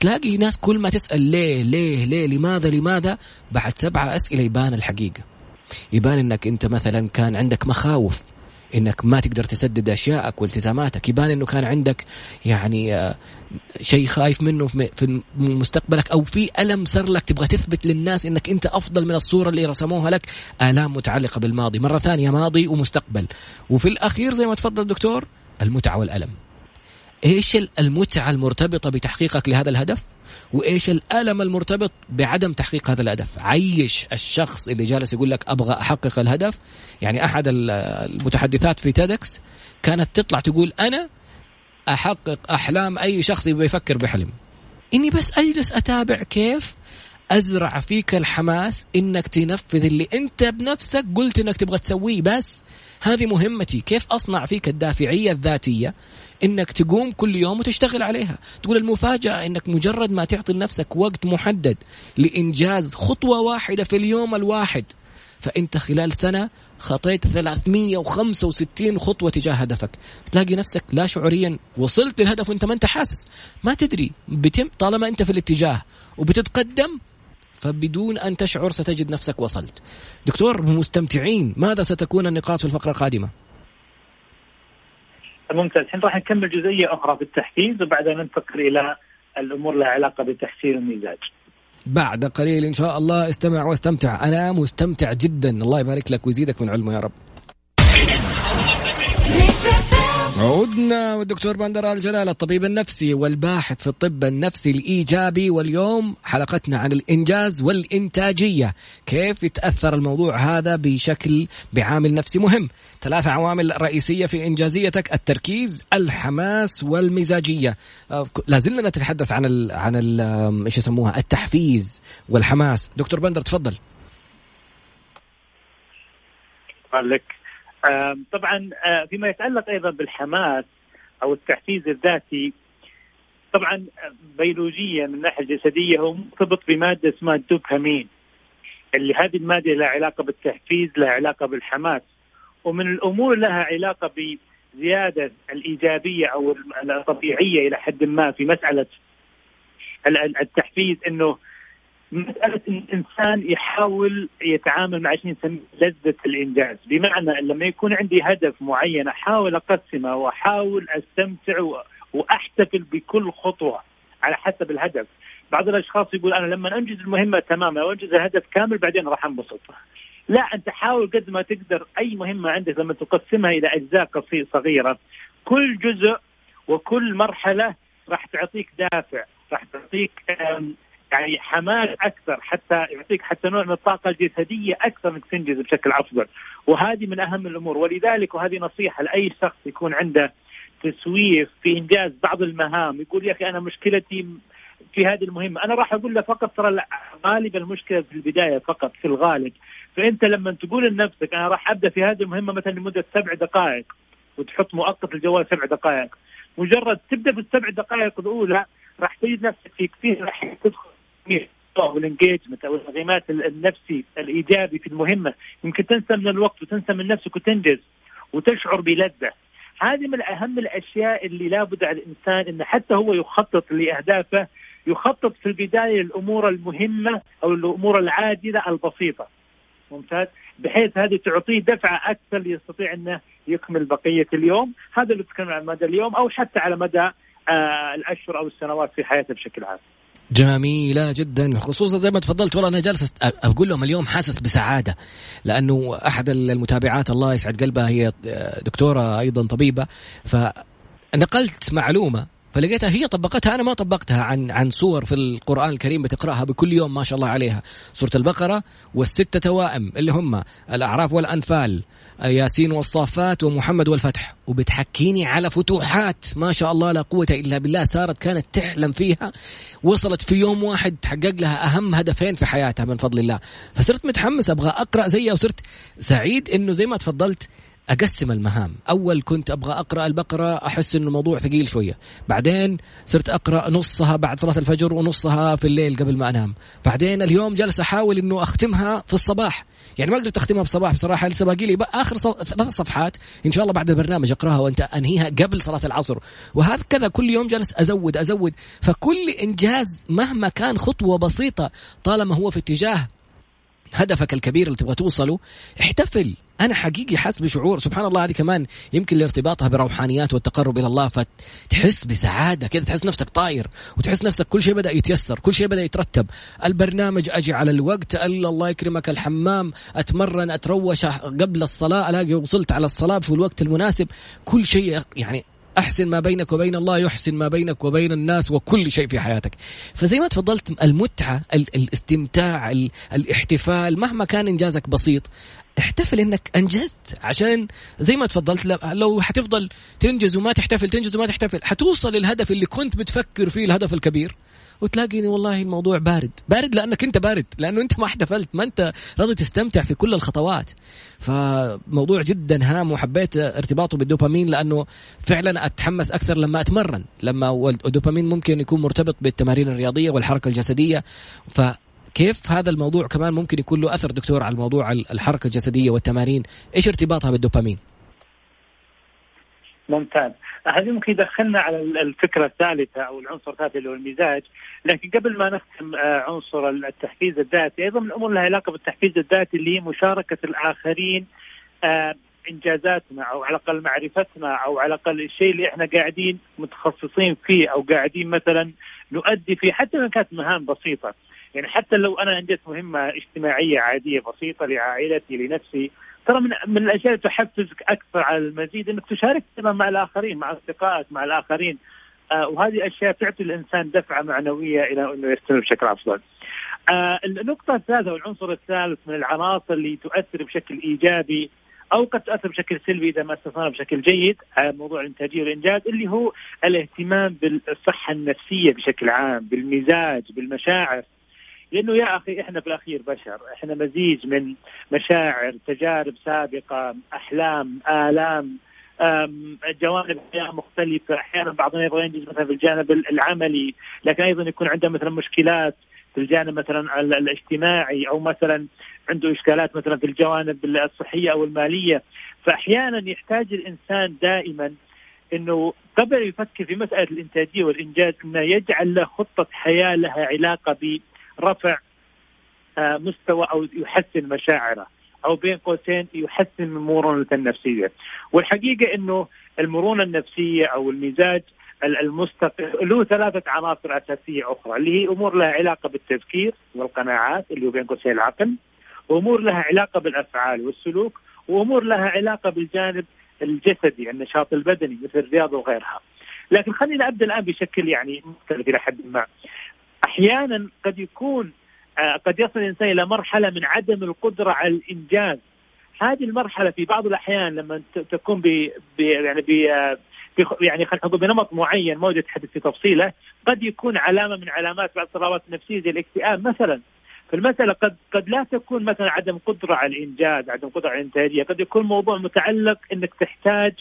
تلاقي ناس كل ما تسأل ليه ليه ليه لماذا لماذا بعد سبعة أسئلة يبان الحقيقة. يبان إنك أنت مثلا كان عندك مخاوف. إنك ما تقدر تسدد اشيائك والتزاماتك. يبان إنه كان عندك يعني آه، شيء خايف منه في مستقبلك أو في ألم صار لك تبغى تثبت للناس إنك أنت أفضل من الصورة اللي رسموها لك. آلام متعلقة بالماضي. مرة ثانية ماضي ومستقبل. وفي الأخير زي ما تفضل الدكتور المتعة والألم. إيش المتعة المرتبطة بتحقيقك لهذا الهدف؟ وإيش الألم المرتبط بعدم تحقيق هذا الهدف؟ عيش الشخص اللي جالس يقول لك أبغى أحقق الهدف. يعني أحد المتحدثات في تيدكس كانت تطلع تقول أنا أحقق أحلام أي شخص يبغى يفكر بحلم. إني بس أجلس أتابع كيف أزرع فيك الحماس إنك تنفذ اللي أنت بنفسك قلت إنك تبغى تسويه بس هذه مهمتي. كيف أصنع فيك الدافعية الذاتية إنك تقوم كل يوم وتشتغل عليها؟ تقول المفاجأة إنك مجرد ما تعطي لنفسك وقت محدد لإنجاز خطوة واحدة في اليوم الواحد فأنت خلال سنة خطيت 365 خطوة تجاه هدفك. تلاقي نفسك لا شعوريا وصلت للهدف وأنت ما أنت حاسس. ما تدري بتم طالما أنت في الاتجاه وبتتقدم فبدون أن تشعر ستجد نفسك وصلت. دكتور مستمتعين ماذا ستكون النقاط في الفقرة القادمة؟ ممتاز الحين راح نكمل جزئية أخرى في التحفيز وبعدها ننتقل إلى الأمور لها علاقة بتحسين المزاج. بعد قليل إن شاء الله استمع واستمتع أنا مستمتع جدا الله يبارك لك ويزيدك من علمه يا رب. عودنا والدكتور بندر الجلال الطبيب النفسي والباحث في الطب النفسي الإيجابي واليوم حلقتنا عن الإنجاز والإنتاجية كيف يتأثر الموضوع هذا بشكل بعامل نفسي مهم. ثلاث عوامل رئيسية في إنجازيتك التركيز الحماس والمزاجية. آه، لازلنا نتحدث عن ال عن إيش يسموها؟ التحفيز والحماس. دكتور بندر تفضل. لك طبعا آه، فيما يتعلق أيضا بالحماس أو التحفيز الذاتي طبعا بيولوجيا من الناحيه الجسديه هو مرتبط بمادة اسمها الدوبامين اللي هذه المادة لها علاقة بالتحفيز لها علاقة بالحماس ومن الأمور لها علاقة بزيادة الإيجابية أو الطبيعية إلى حد ما في مسألة التحفيز إنه مسألة إن الإنسان يحاول يتعامل مع شيء نسميه لذة الإنجاز، بمعنى لما يكون عندي هدف معين أحاول أقسمه وأحاول أستمتع وأحتفل بكل خطوة على حسب الهدف. بعض الأشخاص يقول أنا لما أنجز المهمة تماما وانجز الهدف كامل بعدين راح أنبسط. لا أنت حاول قد ما تقدر أي مهمة عندك لما تقسمها إلى أجزاء صغيرة كل جزء وكل مرحلة راح تعطيك دافع راح تعطيك يعني حماس أكثر حتى يعطيك حتى نوع من الطاقة الجسدية أكثر انك تنجز بشكل أفضل. وهذه من أهم الأمور. ولذلك وهذه نصيحة لأي شخص يكون عنده تسويف في إنجاز بعض المهام يقول يا أخي أنا مشكلتي في هذه المهمة. أنا راح أقول له فقط ترى غالبا المشكلة في البداية فقط في الغالب. فأنت لما تقول لنفسك أنا راح أبدأ في هذه المهمة مثلا لمدة سبع دقائق وتحط مؤقت الجوال سبع دقائق مجرد تبدأ في السبع دقائق الأولى راح تجد نفسك في كثير راح تدخل أو ال engagement أو الانغماس النفسي الإيجابي في المهمة. يمكن تنسى من الوقت وتنسى من نفسك وتنجز وتشعر بلذة. هذه من اهم الأشياء اللي لابد على الإنسان إنه حتى هو يخطط لأهدافه يخطط في البداية للأمور المهمة أو الأمور العاجلة البسيطة. ممتاز؟ بحيث هذه تعطيه دفعة أكثر ليستطيع إنه يكمل بقية اليوم. هذا اللي بتكلم على مدى اليوم أو حتى على مدى آه الأشهر أو السنوات في حياته بشكل عام. جميلة جدا. خصوصا زي ما تفضلت والله أنا جالس أقول لهم اليوم حاسس بسعادة لأنه أحد المتابعات الله يسعد قلبها هي دكتورة أيضا طبيبة. فنقلت معلومة فلقيتها هي طبقتها أنا ما طبقتها عن عن صور في القرآن الكريم بتقرأها بكل يوم ما شاء الله عليها. سورة البقرة والستة توائم اللي هم الأعراف والأنفال ياسين والصافات ومحمد والفتح. وبتحكيني على فتوحات ما شاء الله لا قوة إلا بالله صارت كانت تحلم فيها. وصلت في يوم واحد تحقق لها أهم هدفين في حياتها من فضل الله. فصرت متحمس أبغى أقرأ زيها وصرت سعيد إنه زي ما تفضلت أقسم المهام. أول كنت أبغى أقرأ البقرة أحس انه الموضوع ثقيل شوية. بعدين صرت أقرأ نصها بعد صلاة الفجر ونصها في الليل قبل ما أنام. بعدين اليوم جالس أحاول إنه أختمها في الصباح. يعني ما قدرت أختمها بصباح بصراحة لسه باقي لي آخر ثلاث صفحات إن شاء الله بعد البرنامج أقرأها وأنت أنهيها قبل صلاة العصر. وهكذا كل يوم جالس أزود أزود. فكل إنجاز مهما كان خطوة بسيطة طالما هو في اتجاه هدفك الكبير اللي تبغى توصله احتفل. أنا حقيقي حاسس بشعور. سبحان الله هذه كمان يمكن لارتباطها بالروحانيات والتقرب إلى الله فتحس بسعادة كذا تحس نفسك طاير وتحس نفسك كل شيء بدأ يتيسر كل شيء بدأ يترتب. البرنامج أجي على الوقت ألا الله يكرمك الحمام أتمرن أتروش قبل الصلاة ألاقي وصلت على الصلاة في الوقت المناسب. كل شيء يعني أحسن ما بينك وبين الله يحسن ما بينك وبين الناس وكل شيء في حياتك. فزي ما تفضلت المتعة الاستمتاع الاحتفال مهما كان إنجازك بسيط احتفل إنك أنجزت. عشان زي ما تفضلت لو حتفضل تنجز وما تحتفل تنجز وما تحتفل حتوصل للهدف اللي كنت بتفكر فيه الهدف الكبير. وتلاقي والله الموضوع بارد. بارد لأنك أنت بارد. لأنه أنت ما احتفلت ما أنت راضي تستمتع في كل الخطوات. فموضوع جدا هام وحبيت ارتباطه بالدوبامين لأنه فعلا أتحمس أكثر لما أتمرن. لما الدوبامين ممكن يكون مرتبط بالتمارين الرياضية والحركة الجسدية. ف كيف هذا الموضوع كمان ممكن يكون له أثر دكتور على الموضوع الحركة الجسدية والتمارين؟ إيش ارتباطها بالدوبامين؟ ممتاز. هذه ممكن يدخلنا على الفكرة الثالثة أو العنصر الثالث اللي هو المزاج لكن قبل ما نختم آه، عنصر التحفيز الذاتي أيضا من الأمور لها علاقة بالتحفيز الذاتي اللي هي مشاركة الآخرين آه، إنجازاتنا أو على الأقل معرفتنا أو على الأقل الشيء اللي إحنا قاعدين متخصصين فيه أو قاعدين مثلا نؤدي فيه حتى لو كانت مهام بسيطة. يعني حتى لو أنا انجزت مهمة اجتماعية عادية بسيطة لعائلتي لنفسي ترى من من الأشياء اللي تحفزك أكثر على المزيد إنك تشارك مع الآخرين مع أصدقائك مع الآخرين آه وهذه أشياء تعطي الإنسان دفعة معنوية إلى إنه يستمر بشكل أفضل. آه النقطة الثالثة والعنصر الثالث من العناصر اللي تؤثر بشكل إيجابي أو قد تؤثر بشكل سلبي إذا ما استثمرنا بشكل جيد على موضوع الإنتاجية والإنجاز اللي هو الاهتمام بالصحة النفسية بشكل عام، بالمزاج، بالمشاعر، لأنه يا أخي إحنا في الأخير بشر. إحنا مزيج من مشاعر تجارب سابقة أحلام آلام جوانب حياة مختلفة. أحيانا بعضنا يبغى ينجز مثلا في الجانب العملي لكن أيضا يكون عنده مثلا مشكلات في الجانب مثلا الاجتماعي أو مثلا عنده إشكالات مثلا في الجوانب الصحية أو المالية. فاحيانا يحتاج الإنسان دائما إنه قبل يفكر في مسألة الإنتاجية والإنجاز إنه يجعل له خطة حياة لها علاقة رفع آه، مستوى أو يحسن مشاعره أو بين قوسين يحسن من مرونته النفسية والحقيقة إنه المرونة النفسية أو المزاج المستقل له ثلاثة عناصر أساسية أخرى اللي هي أمور لها علاقة بالتفكير والقناعات اللي هو بين قوسين العقل وأمور لها علاقة بالأفعال والسلوك وأمور لها علاقة بالجانب الجسدي النشاط البدني مثل الرياضة وغيرها. لكن خلينا أبدأ الآن بشكل يعني مختلف إلى حد ما. أحيانا قد يكون آه، قد يصل الإنسان إلى مرحلة من عدم القدرة على الإنجاز. هذه المرحلة في بعض الأحيان لما تكون ب يعني ب يعني خلينا نقول بنمط معين ما يتحدث في تفصيله قد يكون علامة من علامات بعض الاضطرابات النفسية زي الاكتئاب مثلا. فالمسألة قد قد لا تكون مثلا عدم قدرة على الإنجاز، عدم قدرة على الإنتاجية، قد يكون موضوع متعلق أنك تحتاج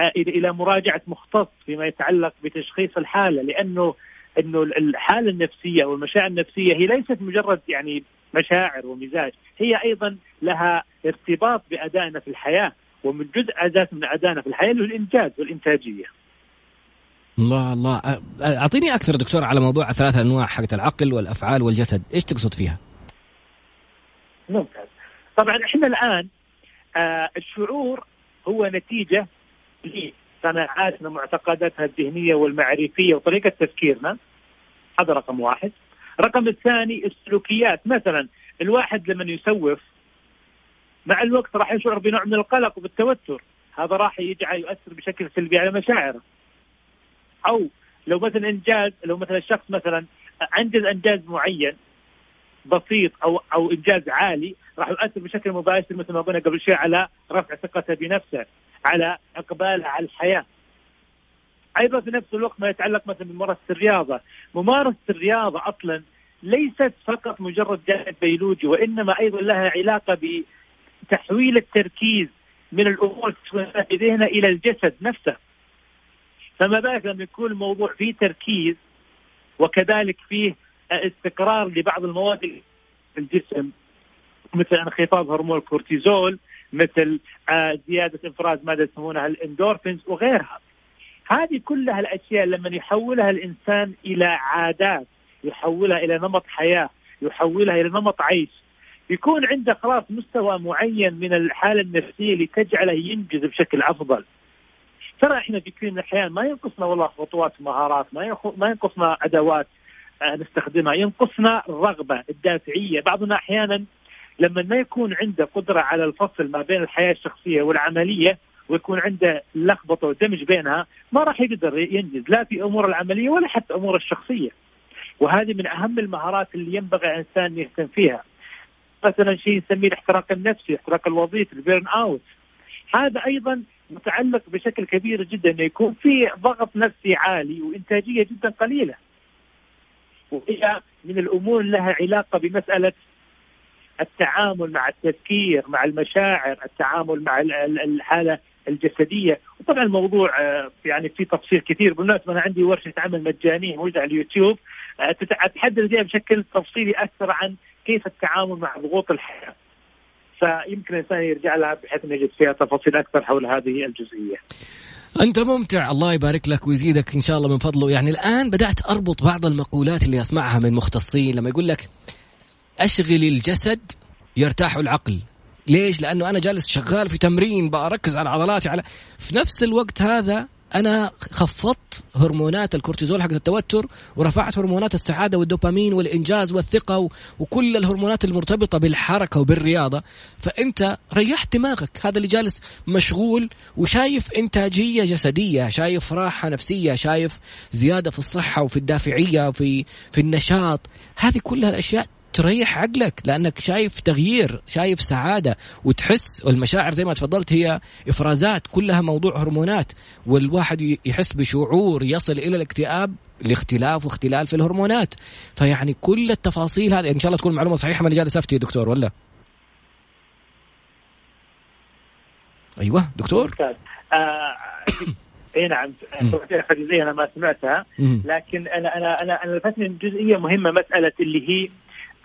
آه، إلى مراجعة مختص فيما يتعلق بتشخيص الحالة لأنه إنه الحالة النفسية أو المشاعر النفسية هي ليست مجرد يعني مشاعر ومزاج، هي أيضا لها ارتباط بأدائنا في الحياة ومن جزء أساس من أدائنا في الحياة اللي هو الانجاز والإنتاجية. الله الله أعطيني أكثر دكتور على موضوع ثلاث أنواع حقت العقل والأفعال والجسد، إيش تقصد فيها؟ ممتاز. طبعا إحنا الآن آه الشعور هو نتيجة لقناعاتنا معتقداتنا الذهنية والمعرفية وطريقة تفكيرنا هذا رقم واحد. رقم الثاني السلوكيات. مثلا الواحد لما يسوف مع الوقت راح يشعر بنوع من القلق وبالتوتر هذا راح يجعل يؤثر بشكل سلبي على مشاعره. أو لو مثلا إنجاز لو مثلا الشخص مثلا انجز انجاز معين بسيط أو أو إنجاز عالي راح يؤثر بشكل مباشر مثل ما قلنا قبل شوي على رفع ثقته بنفسه على إقباله على الحياة. أيضا في نفس الوقت ما يتعلق مثلا بممارسة الرياضة. ممارسة الرياضة أصلا ليست فقط مجرد جانب بيولوجي وإنما أيضا لها علاقة بتحويل التركيز من الأمور في ذهننا إلى الجسد نفسه. فما بالك لما يكون الموضوع فيه تركيز وكذلك فيه استقرار لبعض المواد في الجسم مثل انخفاض هرمون الكورتيزول مثل آه، زيادة افراز مادة يسمونها الإندورفينز وغيرها. هذه كلها الأشياء لما يحولها الإنسان إلى عادات يحولها إلى نمط حياة يحولها إلى نمط عيش يكون عنده خلاص مستوى معين من الحالة النفسية اللي تجعله ينجز بشكل أفضل. ترى إحنا في كثير من الاحيان ما ينقصنا والله خطوات مهارات ما ما ينقصنا أدوات آه، نستخدمها ينقصنا الرغبة الدافعية. بعضنا أحيانا لما ما يكون عنده قدرة على الفصل ما بين الحياة الشخصية والعملية ويكون عنده لخبطة ودمج بينها ما راح يقدر ينجز لا في أمور العملية ولا حتى أمور الشخصية. وهذه من أهم المهارات اللي ينبغي الإنسان يهتم فيها. مثلا شيء نسميه الاحتراق النفسي، الاحتراق الوظيفي، البيرن أوت. هذا أيضا متعلق بشكل كبير جدا إنه يكون في ضغط نفسي عالي وإنتاجية جدا قليلة. وهي من الأمور لها علاقة بمسألة التعامل مع التفكير مع المشاعر التعامل مع الحاله الجسدية. وطبعا الموضوع آه، يعني في تفصيل كثير. بالمناسبة أنا عندي ورشة عمل مجانية موجودة على اليوتيوب. آه، تتحدث فيها بشكل تفصيلي أكثر عن كيف التعامل مع ضغوط الحياة. فيمكن الإنسان يرجع لها بحيث أنه يجد فيها تفاصيل أكثر حول هذه الجزئية. أنت ممتع. الله يبارك لك ويزيدك إن شاء الله من فضله. يعني الآن بدأت أربط بعض المقولات اللي أسمعها من مختصين لما يقول لك أشغل الجسد يرتاح العقل. ليش؟ لأنه أنا جالس شغال في تمرين بركز على عضلاتي على في نفس الوقت هذا أنا خفضت هرمونات الكورتيزول حق التوتر ورفعت هرمونات السعادة والدوبامين والإنجاز والثقة وكل الهرمونات المرتبطة بالحركة وبالرياضة. فأنت ريحت دماغك. هذا اللي جالس مشغول وشايف إنتاجية جسدية شايف راحة نفسية شايف زيادة في الصحة وفي الدافعية وفي في النشاط. هذه كلها الاشياء تريح عقلك لأنك شايف تغيير شايف سعادة وتحس والمشاعر زي ما تفضلت هي إفرازات كلها موضوع هرمونات والواحد يحس بشعور يصل إلى الاكتئاب لاختلاف واختلال في الهرمونات. فيعني كل التفاصيل هذه إن شاء الله تكون معلومة صحيحة من جالس افتي دكتور ولا؟ أيوه دكتور؟ آه إي نعم جزئيه أنا ما سمعتها لكن أنا أنا أنا أنا لفتني جزئية مهمة مسألة اللي هي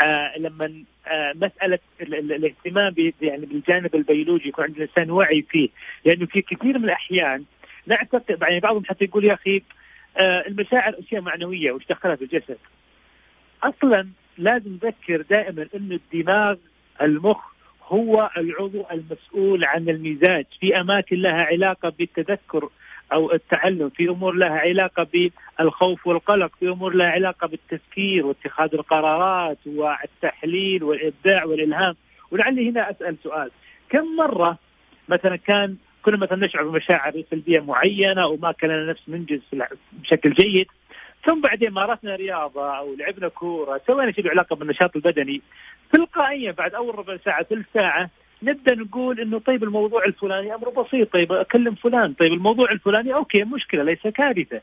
آه لما آه مسألة الاهتمام يعني بالجانب البيولوجي يكون عند الانسان وعي فيه. لأنه في كثير من الأحيان نعتقد يعني بعضهم حتى يقول يا أخي آه المشاعر أشياء معنوية وش دخلها في الجسد أصلا لازم نذكر دائما انه الدماغ المخ هو العضو المسؤول عن المزاج في أماكن لها علاقة بالتذكر أو التعلم. في أمور لها علاقة بالخوف والقلق في أمور لها علاقة بالتفكير واتخاذ القرارات والتحليل والإبداع والإلهام. ولعلي هنا أسأل سؤال. كم مرة مثلا كان كنا مثلا نشعر بمشاعر سلبيه معينة وما كان لنا نفس ننجز بشكل جيد ثم بعدين مارسنا رياضة أو لعبنا كورة سوينا شيء له علاقة بالنشاط البدني تلقائيا بعد أول ربع ساعة ثلث ساعة نبدأ نقول إنه طيب الموضوع الفلاني أمره بسيط طيب أكلم فلان طيب الموضوع الفلاني أوكي مشكلة ليس كارثة.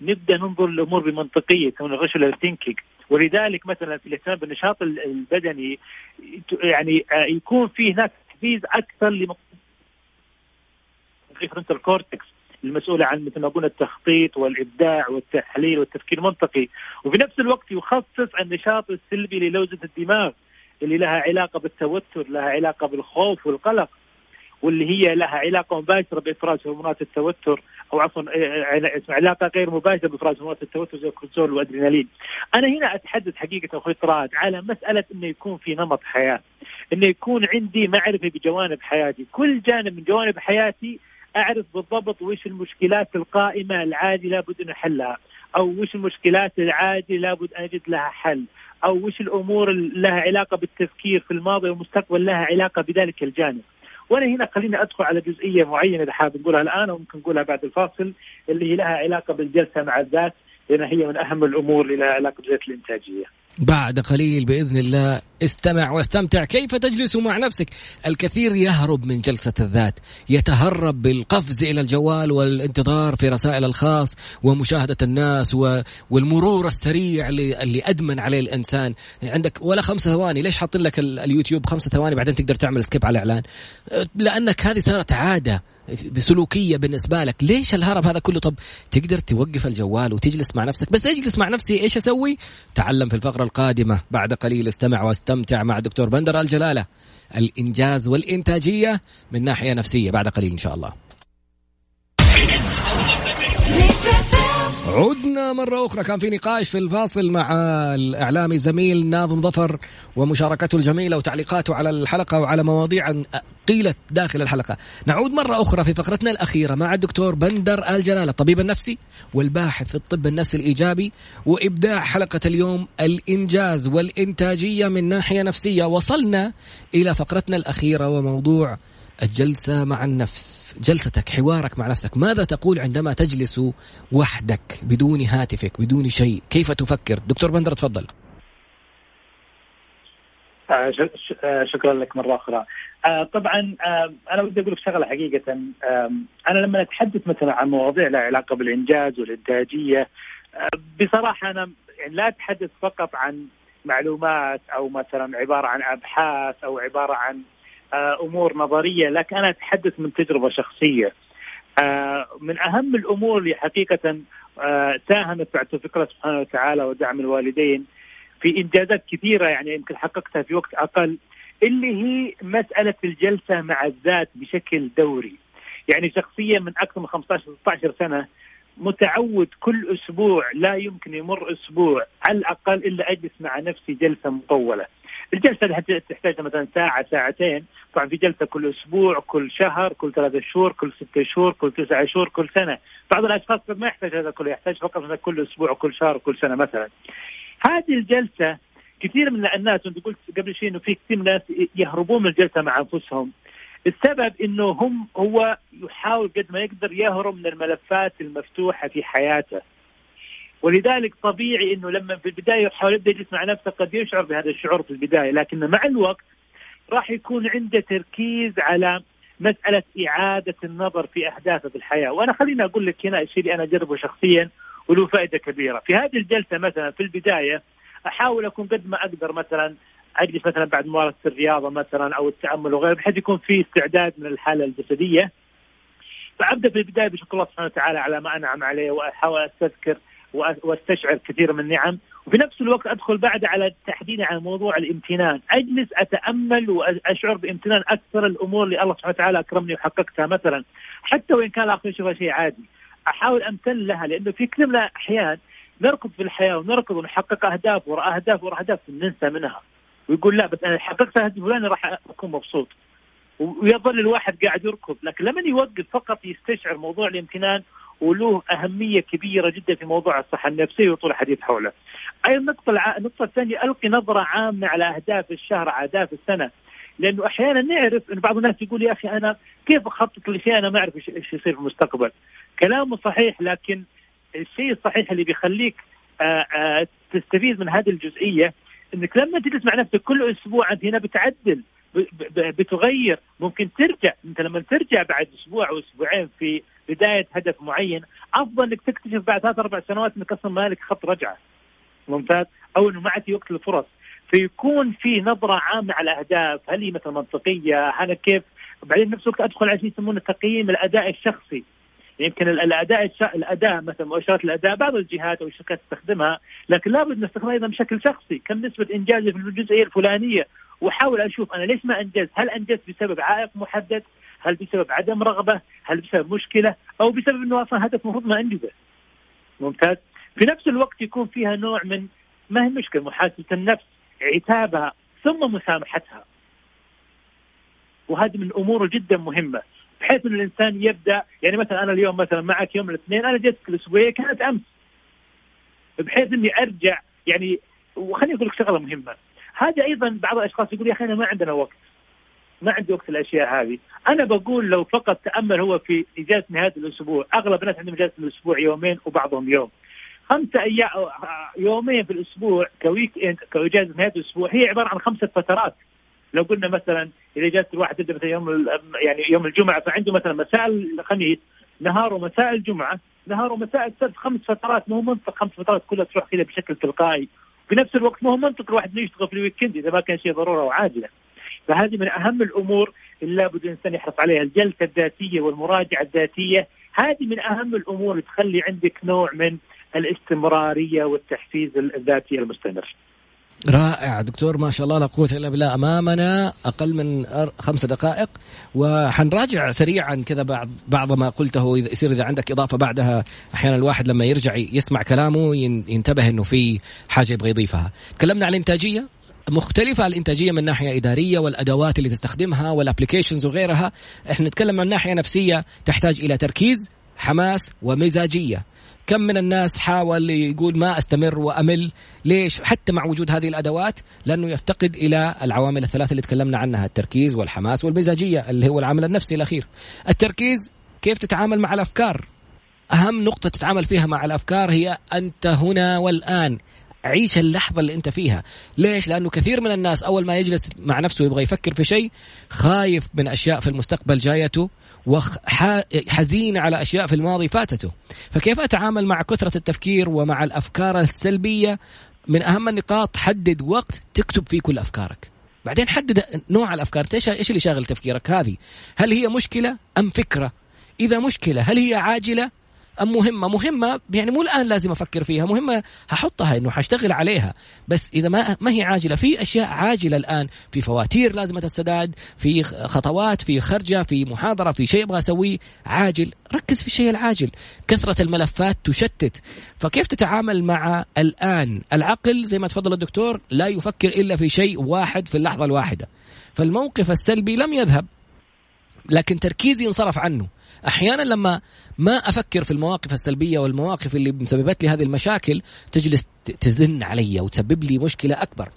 نبدأ ننظر الأمور بمنطقية يكون ال rational thinking ولذلك مثلا في الاهتمام بالنشاط البدني يعني آه، يكون في هناك تحفيز أكثر ل frontal cortex المسؤولة عن مثل ما قلنا التخطيط والإبداع والتحليل والتفكير المنطقي. وفي نفس الوقت يخفض النشاط السلبي للوزة الدماغ. اللي لها علاقة بالتوتر لها علاقة بالخوف والقلق واللي هي لها علاقة مباشرة بإفراز هرمونات التوتر أو عفوا علاقة غير مباشرة بإفراز هرمونات التوتر زي الكورتيزول والأدرينالين. أنا هنا أتحدث حقيقة أخوي طراد على مسألة إنه يكون في نمط حياة، إنه يكون عندي معرفة بجوانب حياتي، كل جانب من جوانب حياتي أعرف بالضبط وش المشكلات القائمة العادي لابد أن أحلها، أو وش المشكلات العادي لابد أن أجد لها حل، أو وش الأمور لها علاقة بالتفكير في الماضي والمستقبل لها علاقة بذلك الجانب. وأنا هنا خليني أدخل على جزئية معينة إذا حابب نقولها الآن وممكن نقولها بعد الفاصل اللي هي لها علاقة بالجلسة مع الذات لانها هي من أهم الأمور اللي لها علاقة بذات الإنتاجية. بعد قليل بإذن الله استمع واستمتع. كيف تجلس مع نفسك؟ الكثير يهرب من جلسة الذات يتهرب بالقفز إلى الجوال والانتظار في رسائل الخاص ومشاهدة الناس والمرور السريع اللي, أدمن عليه الإنسان. عندك ولا خمس ثواني ليش حاطين لك اليوتيوب خمس ثواني بعدين تقدر تعمل سكيب على الإعلان؟ لأنك هذه صارت عادة. بسلوكية بالنسبة لك. ليش الهرب هذا كله؟ طب تقدر توقف الجوال وتجلس مع نفسك. بس اجلس مع نفسي إيش أسوي؟ تعلم في الفقرة القادمة. بعد قليل استمع واستمتع مع دكتور بندر الجلالة. الإنجاز والإنتاجية من ناحية نفسية بعد قليل إن شاء الله. عدنا مرة أخرى. كان في نقاش في الفاصل مع الإعلامي زميل ناظم ظفر ومشاركته الجميلة وتعليقاته على الحلقة وعلى مواضيع قيلت داخل الحلقة. نعود مرة أخرى في فقرتنا الأخيرة مع الدكتور بندر الجلالة الطبيب النفسي والباحث في الطب النفسي الإيجابي وإبداع حلقة اليوم الإنجاز والإنتاجية من ناحية نفسية. وصلنا إلى فقرتنا الأخيرة وموضوع الجلسة مع النفس جلستك حوارك مع نفسك. ماذا تقول عندما تجلس وحدك بدون هاتفك بدون شيء؟ كيف تفكر؟ دكتور بندر تفضل. آه، آه، شكرا لك مرة أخرى. آه، طبعا أنا بدي أقول لك شغلة حقيقة. أنا لما اتحدث مثلا عن مواضيع لها علاقة بالإنجاز والإنتاجية بصراحة أنا يعني لا أتحدث فقط عن معلومات أو مثلا عبارة عن أبحاث أو عبارة عن أمور نظرية لكن أنا اتحدث من تجربة شخصية. آه، من أهم الأمور اللي حقيقة آه، ساهمت بعد توفيق الله سبحانه وتعالى ودعم الوالدين في إنجازات كثيرة يعني يمكن حققتها في وقت أقل اللي هي مسألة الجلسة مع الذات بشكل دوري. يعني شخصيا من أكثر من 15 16 سنة متعود كل أسبوع لا يمكن يمر أسبوع على الأقل إلا أجلس مع نفسي جلسة مطولة. الجلسة تحتاج مثلا ساعة ساعتين. طبعا في جلسة كل أسبوع كل شهر كل ثلاثة شهور كل ستة شهور كل تسعة شهور كل سنة. بعض الأشخاص ما يحتاج هذا كله يحتاج فقط كل أسبوع وكل شهر وكل سنة مثلا. هذه الجلسة كثير من الناس انت قلت قبل شيء إنه في كثير من الناس يهربون من الجلسة مع أنفسهم. السبب إنه هم هو يحاول قد ما يقدر يهرب من الملفات المفتوحة في حياته. ولذلك طبيعي إنه لما في البداية يحاول يبدأ يجلس مع نفسه قد يشعر بهذا الشعور في البداية لكن مع الوقت راح يكون عنده تركيز على مسألة إعادة النظر في احداثه في الحياة، وأنا خليني أقول لك هنا الشيء اللي أنا أجربه شخصيا وله فائدة كبيرة، في هذه الجلسة مثلا في البداية أحاول أكون قد ما أقدر مثلا أجلس مثلا بعد ممارسة الرياضة مثلا أو التأمل وغيره بحيث يكون في استعداد من الحالة الجسدية. فأبدأ في البداية بشكر الله سبحانه وتعالى على ما أنعم عليه وأحاول أستذكر واستشعر كثير من النعم. وفي نفس الوقت أدخل بعد على تحديدا على موضوع الامتنان. أجلس أتأمل وأشعر بامتنان أكثر الأمور اللي الله سبحانه وتعالى أكرمني وحققتها. مثلا حتى وإن كان الآخر يشوفها شيء عادي أحاول أمتن لها لأنه في كثير من الأحيان نركض في الحياة ونركض ونحقق أهداف وراء أهداف وراء أهداف ننسى منها. ويقول لا بس أنا حققت هدف فلاني راح أكون مبسوط. ويظل الواحد قاعد يركض. لكن لما يوقف فقط يستشعر موضوع الامتنان وله أهمية كبيرة جدا في موضوع الصحة النفسية وطول الحديث حوله. أيضا النقطة الع... النقطة الثانية ألقي نظرة عامة على أهداف الشهر أهداف السنة. لأنه أحيانا نعرف إن بعض الناس يقول يا أخي أنا كيف أخطط لشيء أنا ما أعرف إيش يصير في المستقبل. كلامه صحيح لكن الشيء الصحيح اللي بيخليك آآ آآ تستفيد من هذه الجزئية إنك لما تجلس مع نفسك كل أسبوع أنت هنا بتعدل بتغير ممكن ترجع أنت لما ترجع بعد أسبوع أو أسبوعين في بداية هدف معين. أفضل إنك تكتشف بعد ثلاث أربع سنوات انك أصلا مالك خط رجعه. ممتاز؟ أو إنه ما عاد وقت الفرص. فيكون في نظرة عامة على الاهداف هل هي مثلا منطقية؟ هل كيف؟ بعدين نفس الوقت أدخل على شيء يسمونه تقييم الأداء الشخصي. يمكن الأداء الأداء مثلا مؤشرات الأداء بعض الجهات أو الشركات تستخدمها. لكن لابد نستخدمها أيضا بشكل شخصي. كم نسبة انجازي في الجزئية الفلانية؟ واحاول أشوف أنا ليش ما انجزت هل أنجزت بسبب عائق محدد؟ هل بسبب عدم رغبة؟ هل بسبب مشكلة؟ أو بسبب إنه أصلا هدف المفروض ما أنجزه. ممتاز. في نفس الوقت يكون فيها نوع من ما هي مشكلة محاسبه النفس عتابها ثم مسامحتها. وهذه من الأمور جدا مهمة. بحيث إن الإنسان يبدا يعني مثلا أنا اليوم مثلا معك يوم الاثنين أنا جيت الأسبوعية كانت أمس. بحيث إني ارجع يعني وخليني أقول لك شغلة مهمة. هذه أيضا بعض الأشخاص يقول يا أخي أنا ما عندنا وقت. ما عندي وقت الاشياء هذه. أنا بقول لو فقط تأمل هو في إجازة نهاية الأسبوع أغلب الناس عندهم إجازة الأسبوع يومين وبعضهم يوم. خمسة أيام يومين في الأسبوع ك weekend كإجازة نهاية الأسبوع هي عبارة عن خمسة فترات. لو قلنا مثلا إذا إجازة الواحد تبدأ مثلا يوم يعني يوم الجمعة فعنده مثلا مساء الخميس نهار ومساء الجمعة نهار ومساء السبت خمس فترات مو منطق خمس فترات كلها تروح كذا بشكل تلقائي. في نفس الوقت ما هو منطق الواحد يشتغل في الويكند إذا ما كان شيء ضرورة وعاجله فهذه من أهم الأمور اللي لابد الإنسان يحرص عليها الجلسة الذاتية والمراجعة الذاتية هذه من أهم الأمور اللي تخلي عندك نوع من الاستمرارية والتحفيز الذاتي المستمر. رائع. دكتور ما شاء الله لا قوة إلا بالله. أمامنا أقل من خمس دقائق وحنراجع سريعا كذا بعض بعض ما قلته. إذا يصير إذا عندك إضافة بعدها أحيانا الواحد لما يرجع يسمع كلامه ينتبه إنه في حاجة يبغى يضيفها. تكلمنا عن الإنتاجية. مختلفة الإنتاجية من ناحية إدارية والأدوات اللي تستخدمها والأبليكيشنز وغيرها. إحنا نتكلم عن ناحية نفسية تحتاج إلى تركيز. حماس ومزاجية. كم من الناس حاول يقول ما أستمر وأمل؟ ليش؟ حتى مع وجود هذه الأدوات لأنه يفتقد إلى العوامل الثلاثة اللي تكلمنا عنها التركيز والحماس والمزاجية اللي هو العامل النفسي الأخير. التركيز كيف تتعامل مع الأفكار؟ أهم نقطة تتعامل فيها مع الأفكار هي أنت هنا والآن. عيش اللحظة اللي أنت فيها. ليش؟ لأنه كثير من الناس أول ما يجلس مع نفسه يبغى يفكر في شيء خايف من أشياء في المستقبل جايته. وحزين على أشياء في الماضي فاتته. فكيف أتعامل مع كثرة التفكير ومع الأفكار السلبية؟ من أهم النقاط حدد وقت تكتب فيه كل أفكارك. بعدين حدد نوع الأفكار. إيش إيش اللي شاغل تفكيرك؟ هذه. هل هي مشكلة أم فكرة؟ إذا مشكلة هل هي عاجلة؟ أم مهمة؟ مهمة يعني مو الآن لازم أفكر فيها مهمة هحطها إنه حاشتغل عليها. بس إذا ما ما هي عاجلة في أشياء عاجلة الآن في فواتير لازم تسداد في خطوات في خرجة في محاضرة في شيء أبغى أسويه عاجل. ركز في الشيء العاجل. كثرة الملفات تشتت. فكيف تتعامل مع الآن؟ العقل زي ما تفضل الدكتور لا يفكر إلا في شيء واحد في اللحظة الواحدة. فالموقف السلبي لم يذهب لكن تركيزي انصرف عنه. أحيانا لما ما أفكر في المواقف السلبية والمواقف اللي مسببت لي هذه المشاكل تجلس تزن علي وتسبب لي مشكلة أكبر.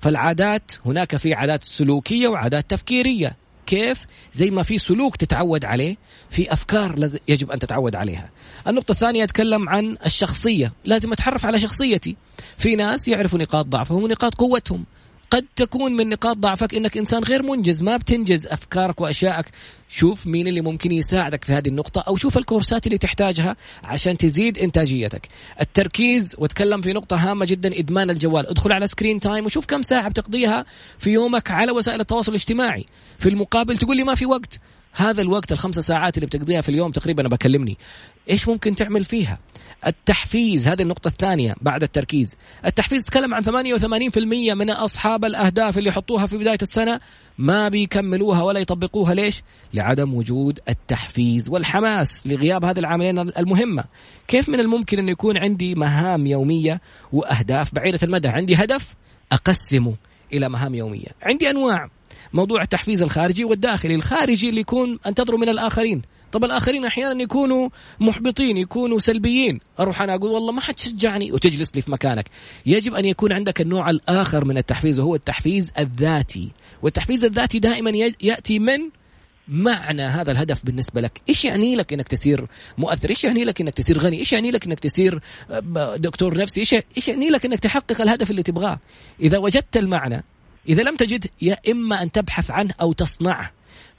فالعادات هناك في عادات سلوكية وعادات تفكيرية. كيف؟ زي ما في سلوك تتعود عليه في أفكار يجب أن تتعود عليها. النقطة الثانية أتكلم عن الشخصية. لازم اتعرف على شخصيتي. في ناس يعرفوا نقاط ضعفهم ونقاط قوتهم. قد تكون من نقاط ضعفك إنك إنسان غير منجز ما بتنجز أفكارك واشيائك شوف مين اللي ممكن يساعدك في هذه النقطة أو شوف الكورسات اللي تحتاجها عشان تزيد إنتاجيتك. التركيز واتكلم في نقطة هامة جدا إدمان الجوال. ادخل على screen time وشوف كم ساعة بتقضيها في يومك على وسائل التواصل الاجتماعي. في المقابل تقول لي ما في وقت. هذا الوقت الخمسة ساعات اللي بتقضيها في اليوم تقريبا بكلمني. إيش ممكن تعمل فيها؟ التحفيز هذه النقطة الثانية بعد التركيز. التحفيز تكلم عن 88% من أصحاب الأهداف اللي يحطوها في بداية السنة. ما بيكملوها ولا يطبقوها. ليش؟ لعدم وجود التحفيز والحماس لغياب هذه العاملين المهمة. كيف من الممكن أن يكون عندي مهام يومية وأهداف بعيدة المدى؟ عندي هدف أقسمه إلى مهام يومية. عندي أنواع. موضوع التحفيز الخارجي والداخلي. الخارجي اللي يكون أنتظره من الآخرين. طب الآخرين أحيانا يكونوا محبطين يكونوا سلبيين. أروح أنا أقول والله ما حد شجعني وتجلس لي في مكانك. يجب أن يكون عندك النوع الآخر من التحفيز وهو التحفيز الذاتي. والتحفيز الذاتي دائما يأتي من معنى هذا الهدف بالنسبة لك. إيش يعني لك إنك تصير مؤثر؟ إيش يعني لك إنك تصير غني؟ إيش يعني لك إنك تصير آه، دكتور نفسي؟ إيش إيش يعني لك إنك تحقق الهدف اللي تبغاه؟ إذا وجدت المعنى إذا لم تجد يا إما أن تبحث عنه أو تصنعه.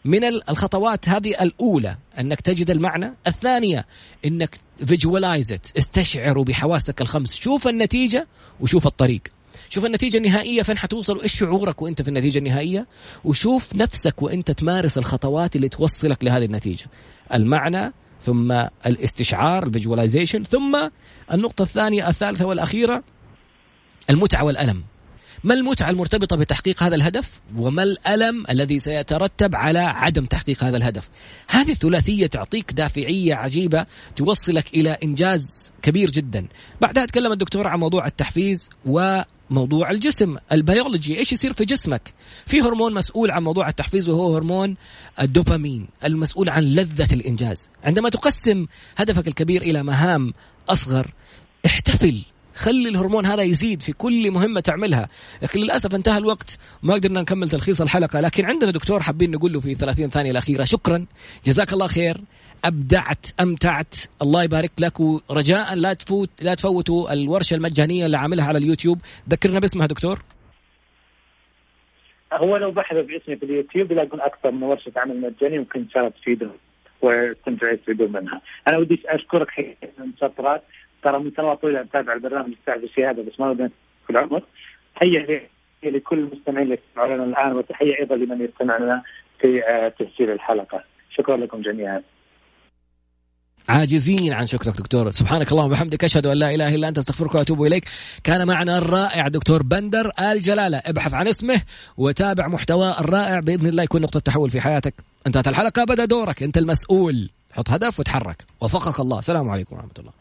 من الخطوات هذه الأولى أنك تجد المعنى، الثانية إنك visualize استشعره بحواسك الخمس، شوف النتيجة وشوف الطريق. شوف النتيجة النهائية فين حتوصل وإيش شعورك وأنت في النتيجة النهائية. وشوف نفسك وأنت تمارس الخطوات اللي توصلك لهذه النتيجة. المعنى ثم الاستشعار ال visualization ثم النقطة الثانية الثالثة والأخيرة المتعة والألم. ما المتعة المرتبطة بتحقيق هذا الهدف؟ وما الألم الذي سيترتب على عدم تحقيق هذا الهدف؟ هذه الثلاثية تعطيك دافعية عجيبة توصلك إلى إنجاز كبير جدا. بعدها تكلم الدكتور عن موضوع التحفيز و موضوع الجسم. البيولوجي إيش يصير في جسمك؟ في هرمون مسؤول عن موضوع التحفيز وهو هرمون الدوبامين المسؤول عن لذة الإنجاز. عندما تقسم هدفك الكبير إلى مهام أصغر احتفل خلي الهرمون هذا يزيد في كل مهمة تعملها. لكن للأسف انتهى الوقت ما قدرنا نكمل تلخيص الحلقة. لكن عندنا دكتور حابين نقول له في 30 ثانية الأخيرة شكرا. جزاك الله خير. أبدعت أمتعت. الله يبارك لك. ورجاء لا تفوت لا تفوتوا الورشة المجانية اللي عاملها على اليوتيوب. ذكرنا باسمها دكتور. هو لو بحثوا باسمي في اليوتيوب يلاقون أكثر من ورشة عمل مجاني ممكن ان شاء الله تفيدهم وتنفع يستفيدون منها. أنا ودي أشكرك حقيقة سطرات ترى من سنوات طويلة أتابع البرنامج بتاع هذا بس ما ودنا في العمر. تحية لكل المستمعين اللي يستمعون الآن وتحية أيضا لمن يستمع لنا في آه، تسجيل الحلقة. شكرا لكم جميعا. عاجزين عن شكرك دكتور. سبحانك اللهم وبحمدك أشهد أن لا إله إلا أنت أستغفرك وأتوب إليك. كان معنا الرائع دكتور بندر الجلالة. ابحث عن اسمه وتابع محتواه الرائع بإذن الله يكون نقطة تحول في حياتك. انتهت الحلقة بدا دورك. أنت المسؤول. حط هدف وتحرك. وفقك الله. السلام عليكم ورحمة الله.